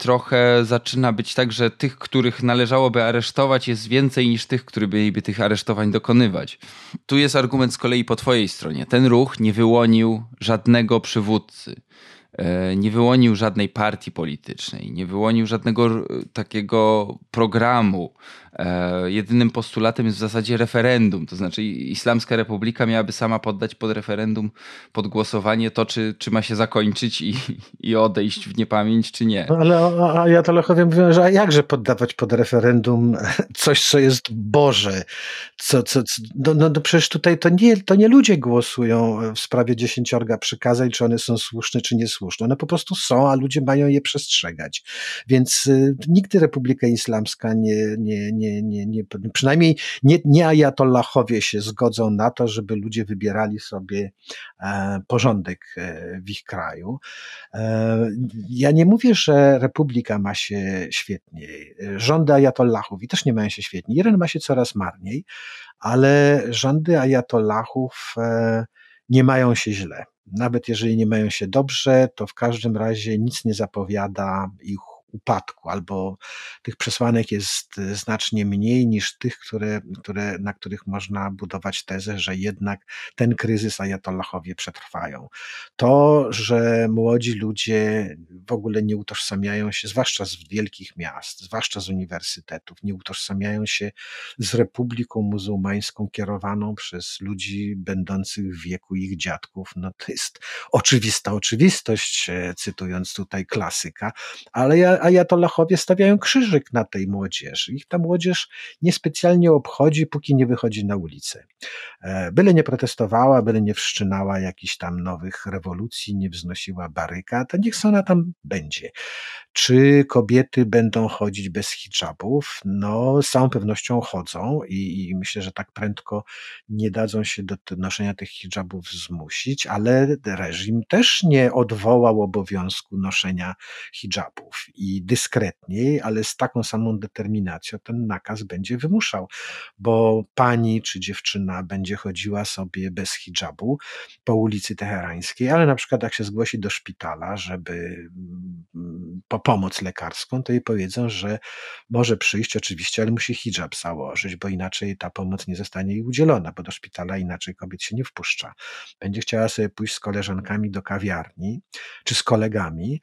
Speaker 1: trochę zaczyna być tak, że tych, których należałoby aresztować, jest więcej niż tych, którzy byliby tych aresztowań dokonywać. Tu jest argument z kolei po twojej stronie. Ten ruch nie wyłonił żadnego przywódcy. E, nie wyłonił żadnej partii politycznej, nie wyłonił żadnego e, takiego programu. E, jedynym postulatem jest w zasadzie referendum, to znaczy Islamska Republika miałaby sama poddać pod referendum, pod głosowanie to, czy, czy ma się zakończyć i, i odejść w niepamięć, czy nie.
Speaker 2: No ale ajatolochowie mówią, że a jakże poddawać pod referendum coś, co jest Boże? Co, co, co, no, no, no przecież tutaj to nie, to nie ludzie głosują w sprawie dziesięciorga przykazań, czy one są słuszne, czy niesłuszne słuszne. One po prostu są, a ludzie mają je przestrzegać. Więc y, nigdy Republika Islamska nie, nie, nie, nie, nie przynajmniej nie, nie ajatollahowie się zgodzą na to, żeby ludzie wybierali sobie e, porządek e, w ich kraju. E, ja nie mówię, że Republika ma się świetnie. Rządy ajatollahów i też nie mają się świetnie. Jeden ma się coraz marniej, ale rządy ajatollahów nie mają się źle nawet jeżeli nie mają się dobrze, to w każdym razie nic nie zapowiada ich upadku, albo tych przesłanek jest e, znacznie mniej niż tych, które, które, na których można budować tezę, że jednak ten kryzys ajatollahowie przetrwają. To, że młodzi ludzie w ogóle nie utożsamiają się, zwłaszcza z wielkich miast, zwłaszcza z uniwersytetów, nie utożsamiają się z Republiką Muzułmańską kierowaną przez ludzi będących w wieku ich dziadków, no to jest oczywista oczywistość, e, cytując tutaj klasyka, ale ja ajatollahowie stawiają krzyżyk na tej młodzieży. Ich ta młodzież niespecjalnie obchodzi, póki nie wychodzi na ulicę. E, byle nie protestowała, byle nie wszczynała jakichś tam nowych rewolucji, nie wznosiła baryka, to niech ona tam będzie. Czy kobiety będą chodzić bez hijabów? No, z całą pewnością chodzą i, i myślę, że tak prędko nie dadzą się do noszenia tych hijabów zmusić, ale reżim też nie odwołał obowiązku noszenia hijabów i dyskretniej, ale z taką samą determinacją ten nakaz będzie wymuszał, bo pani czy dziewczyna będzie chodziła sobie bez hijabu po ulicy Teherańskiej, ale na przykład jak się zgłosi do szpitala, żeby mm, po pomoc lekarską, to jej powiedzą, że może przyjść oczywiście, ale musi hijab założyć, bo inaczej ta pomoc nie zostanie jej udzielona, bo do szpitala inaczej kobiet się nie wpuszcza. Będzie chciała sobie pójść z koleżankami do kawiarni czy z kolegami,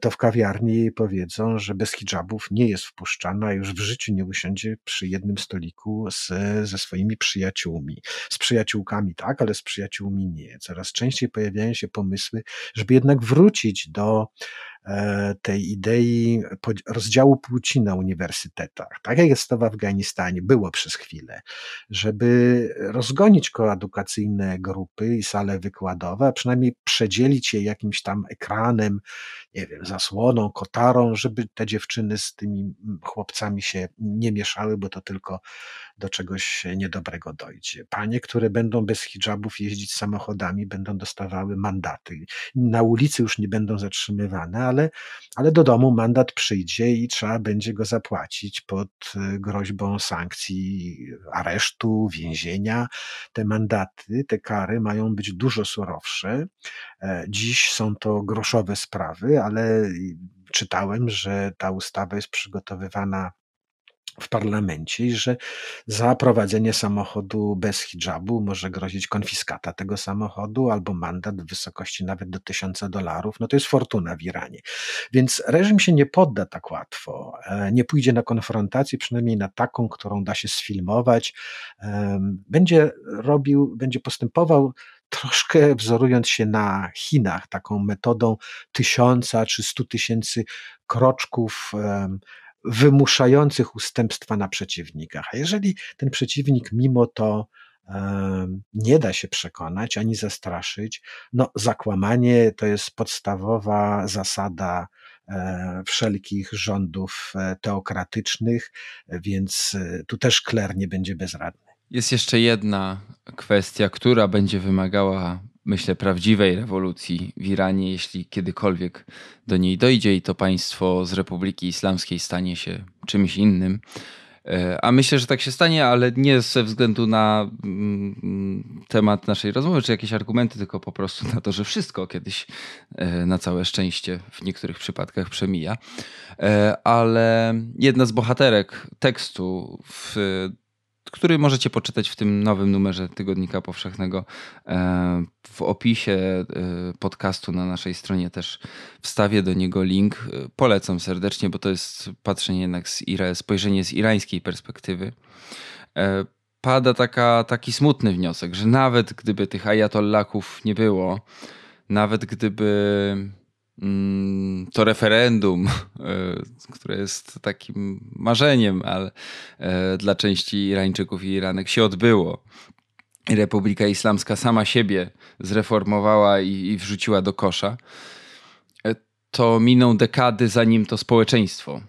Speaker 2: to w kawiarni powiedzą, że bez hijabów nie jest wpuszczana, już w życiu nie usiądzie przy jednym stoliku z, ze swoimi przyjaciółmi. Z przyjaciółkami tak, ale z przyjaciółmi nie. Coraz częściej pojawiają się pomysły, żeby jednak wrócić do E, tej idei rozdziału płci na uniwersytetach, tak jak jest to w Afganistanie, było przez chwilę, żeby rozgonić koedukacyjne grupy i sale wykładowe, a przynajmniej przedzielić je jakimś tam ekranem, nie wiem, zasłoną, kotarą, żeby te dziewczyny z tymi chłopcami się nie mieszały, bo to tylko do czegoś niedobrego dojdzie. Panie, które będą bez hijabów jeździć samochodami, będą dostawały mandaty. Na ulicy już nie będą zatrzymywane, ale, ale do domu mandat przyjdzie i trzeba będzie go zapłacić pod e, groźbą sankcji, aresztu, więzienia. Te mandaty, te kary mają być dużo surowsze. E, dziś są to groszowe sprawy, ale czytałem, że ta ustawa jest przygotowywana w parlamencie i że za prowadzenie samochodu bez hijabu może grozić konfiskata tego samochodu albo mandat w wysokości nawet do tysiąca dolarów. No to jest fortuna w Iranie. Więc reżim się nie podda tak łatwo. E, nie pójdzie na konfrontację, przynajmniej na taką, którą da się sfilmować. Będzie robił, będzie postępował troszkę wzorując się na Chinach, taką metodą tysiąca czy stu tysięcy kroczków wymuszających ustępstwa na przeciwnikach. A jeżeli ten przeciwnik mimo to nie da się przekonać ani zastraszyć, no zakłamanie to jest podstawowa zasada e, wszelkich rządów e, teokratycznych, więc e, tu też kler nie będzie bezradny.
Speaker 1: Jest jeszcze jedna kwestia, która będzie wymagała myślę, prawdziwej rewolucji w Iranie, jeśli kiedykolwiek do niej dojdzie i to państwo z Republiki Islamskiej stanie się czymś innym. E, a myślę, że tak się stanie, ale nie ze względu na mm, temat naszej rozmowy, czy jakieś argumenty, tylko po prostu na to, że wszystko kiedyś e, na całe szczęście w niektórych przypadkach przemija. E, ale jedna z bohaterek tekstu w który możecie poczytać w tym nowym numerze Tygodnika Powszechnego. E, w opisie e, podcastu na naszej stronie też wstawię do niego link. E, polecam serdecznie, bo to jest patrzenie jednak z Ira, spojrzenie z irańskiej perspektywy. Pada taka, taki smutny wniosek, że nawet gdyby tych ajatollaków nie było, nawet gdyby to referendum, e, które jest takim marzeniem, ale e, dla części Irańczyków i Iranek się odbyło. Republika Islamska sama siebie zreformowała i, i wrzuciła do kosza. E, to miną dekady, zanim to społeczeństwo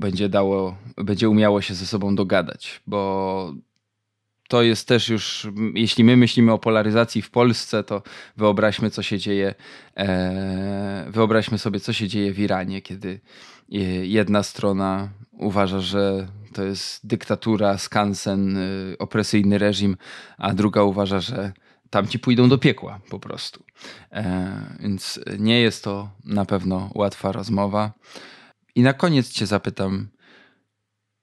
Speaker 1: będzie dało, będzie umiało się ze sobą dogadać, bo to jest też już, jeśli my myślimy o polaryzacji w Polsce, to wyobraźmy, co się dzieje, e, wyobraźmy sobie, co się dzieje w Iranie, kiedy e, jedna strona uważa, że to jest dyktatura, skansen, e, opresyjny reżim, a druga uważa, że tamci pójdą do piekła po prostu. Więc nie jest to na pewno łatwa rozmowa. I na koniec Cię zapytam,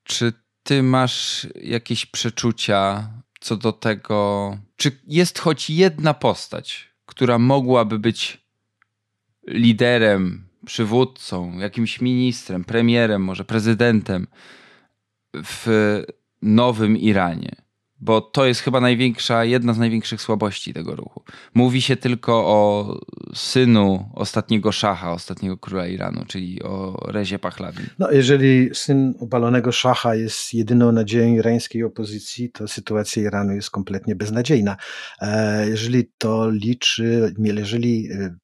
Speaker 1: czy ty masz jakieś przeczucia co do tego, czy jest choć jedna postać, która mogłaby być liderem, przywódcą, jakimś ministrem, premierem, może prezydentem w nowym Iranie? Bo to jest chyba największa, jedna z największych słabości tego ruchu. Mówi się tylko o synu ostatniego szacha, ostatniego króla Iranu, czyli o Rezie Pahlavi.
Speaker 2: No, jeżeli syn obalonego szacha jest jedyną nadzieją irańskiej opozycji, to sytuacja Iranu jest kompletnie beznadziejna. E, jeżeli to liczy, jeżeli e,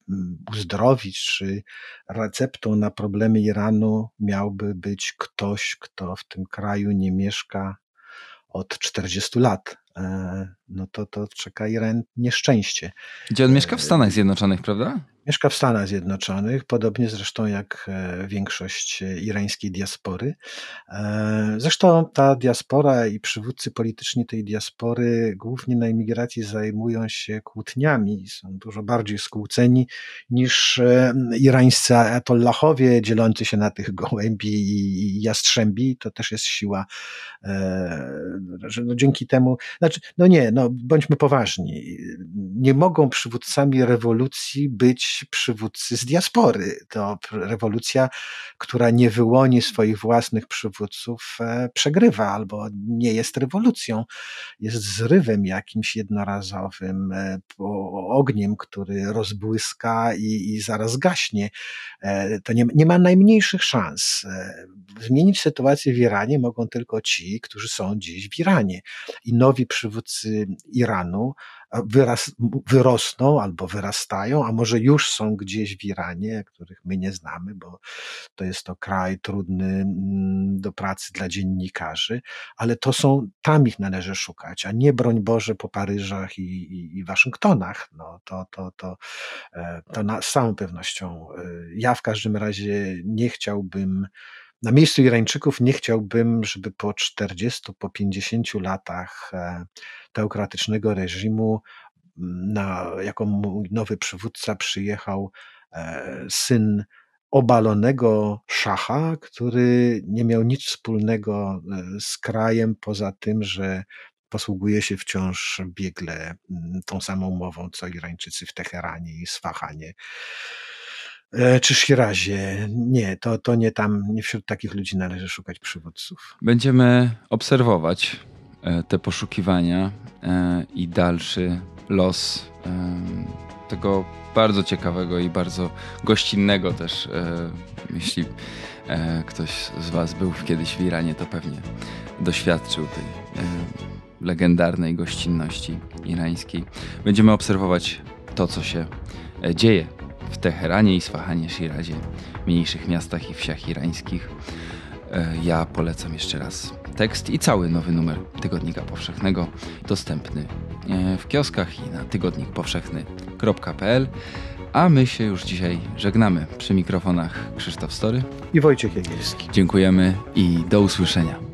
Speaker 2: uzdrowić, czy receptą na problemy Iranu miałby być ktoś, kto w tym kraju nie mieszka od 40 lat, e, no to, to czeka Iran nieszczęście.
Speaker 1: Gdzie on mieszka w Stanach Zjednoczonych, prawda?
Speaker 2: Mieszka w Stanach Zjednoczonych, podobnie zresztą jak e, większość e, irańskiej diaspory. E, zresztą ta diaspora i przywódcy polityczni tej diaspory głównie na emigracji zajmują się kłótniami, są dużo bardziej skłóceni niż irańscy atollahowie dzielący się na tych gołębi i jastrzębi. To też jest siła, że no dzięki temu, znaczy, no nie, no bądźmy poważni, nie mogą przywódcami rewolucji być przywódcy z diaspory. To rewolucja, która nie wyłoni swoich własnych przywódców, e, przegrywa albo nie jest rewolucją. Jest zrywem jakimś jednorazowym, e, ogniem, który rozbłyska i, i zaraz gaśnie. E, to nie, nie ma najmniejszych szans. Zmienić sytuację w Iranie mogą tylko ci, którzy są dziś w Iranie. I nowi przywódcy Iranu wyrosną albo wyrastają, a może już są gdzieś w Iranie, których my nie znamy, bo to jest to kraj trudny mm, do pracy dla dziennikarzy, ale to są, tam ich należy szukać, a nie broń Boże po Paryżach i, i, i Waszyngtonach. No, to, to, to, e, to na, z całą pewnością. e, Ja w każdym razie nie chciałbym na miejscu Irańczyków nie chciałbym, żeby po 40, po 50 latach e, teokratycznego reżimu m, na, jako nowy przywódca przyjechał e, syn obalonego szacha, który nie miał nic wspólnego e, z krajem poza tym, że posługuje się wciąż biegle m, tą samą mową, co Irańczycy w Teheranie i Sfahanie. E, Czy Shirazie? Nie, to, to nie tam, nie wśród takich ludzi należy szukać przywódców.
Speaker 1: Będziemy obserwować e, te poszukiwania e, i dalszy los tego bardzo ciekawego i bardzo gościnnego też. Jeśli ktoś z Was był kiedyś w Iranie, to pewnie doświadczył tej legendarnej gościnności irańskiej. Będziemy obserwować to, co się dzieje w Teheranie i Swahanie, Shirazie, mniejszych miastach i wsiach irańskich. E, Ja polecam jeszcze raz tekst i cały nowy numer Tygodnika Powszechnego dostępny e, w kioskach i na tygodnikpowszechny.pl. A my się już dzisiaj żegnamy. Przy mikrofonach Krzysztof Story.
Speaker 2: I Wojciech Jagielski.
Speaker 1: Dziękujemy i do usłyszenia.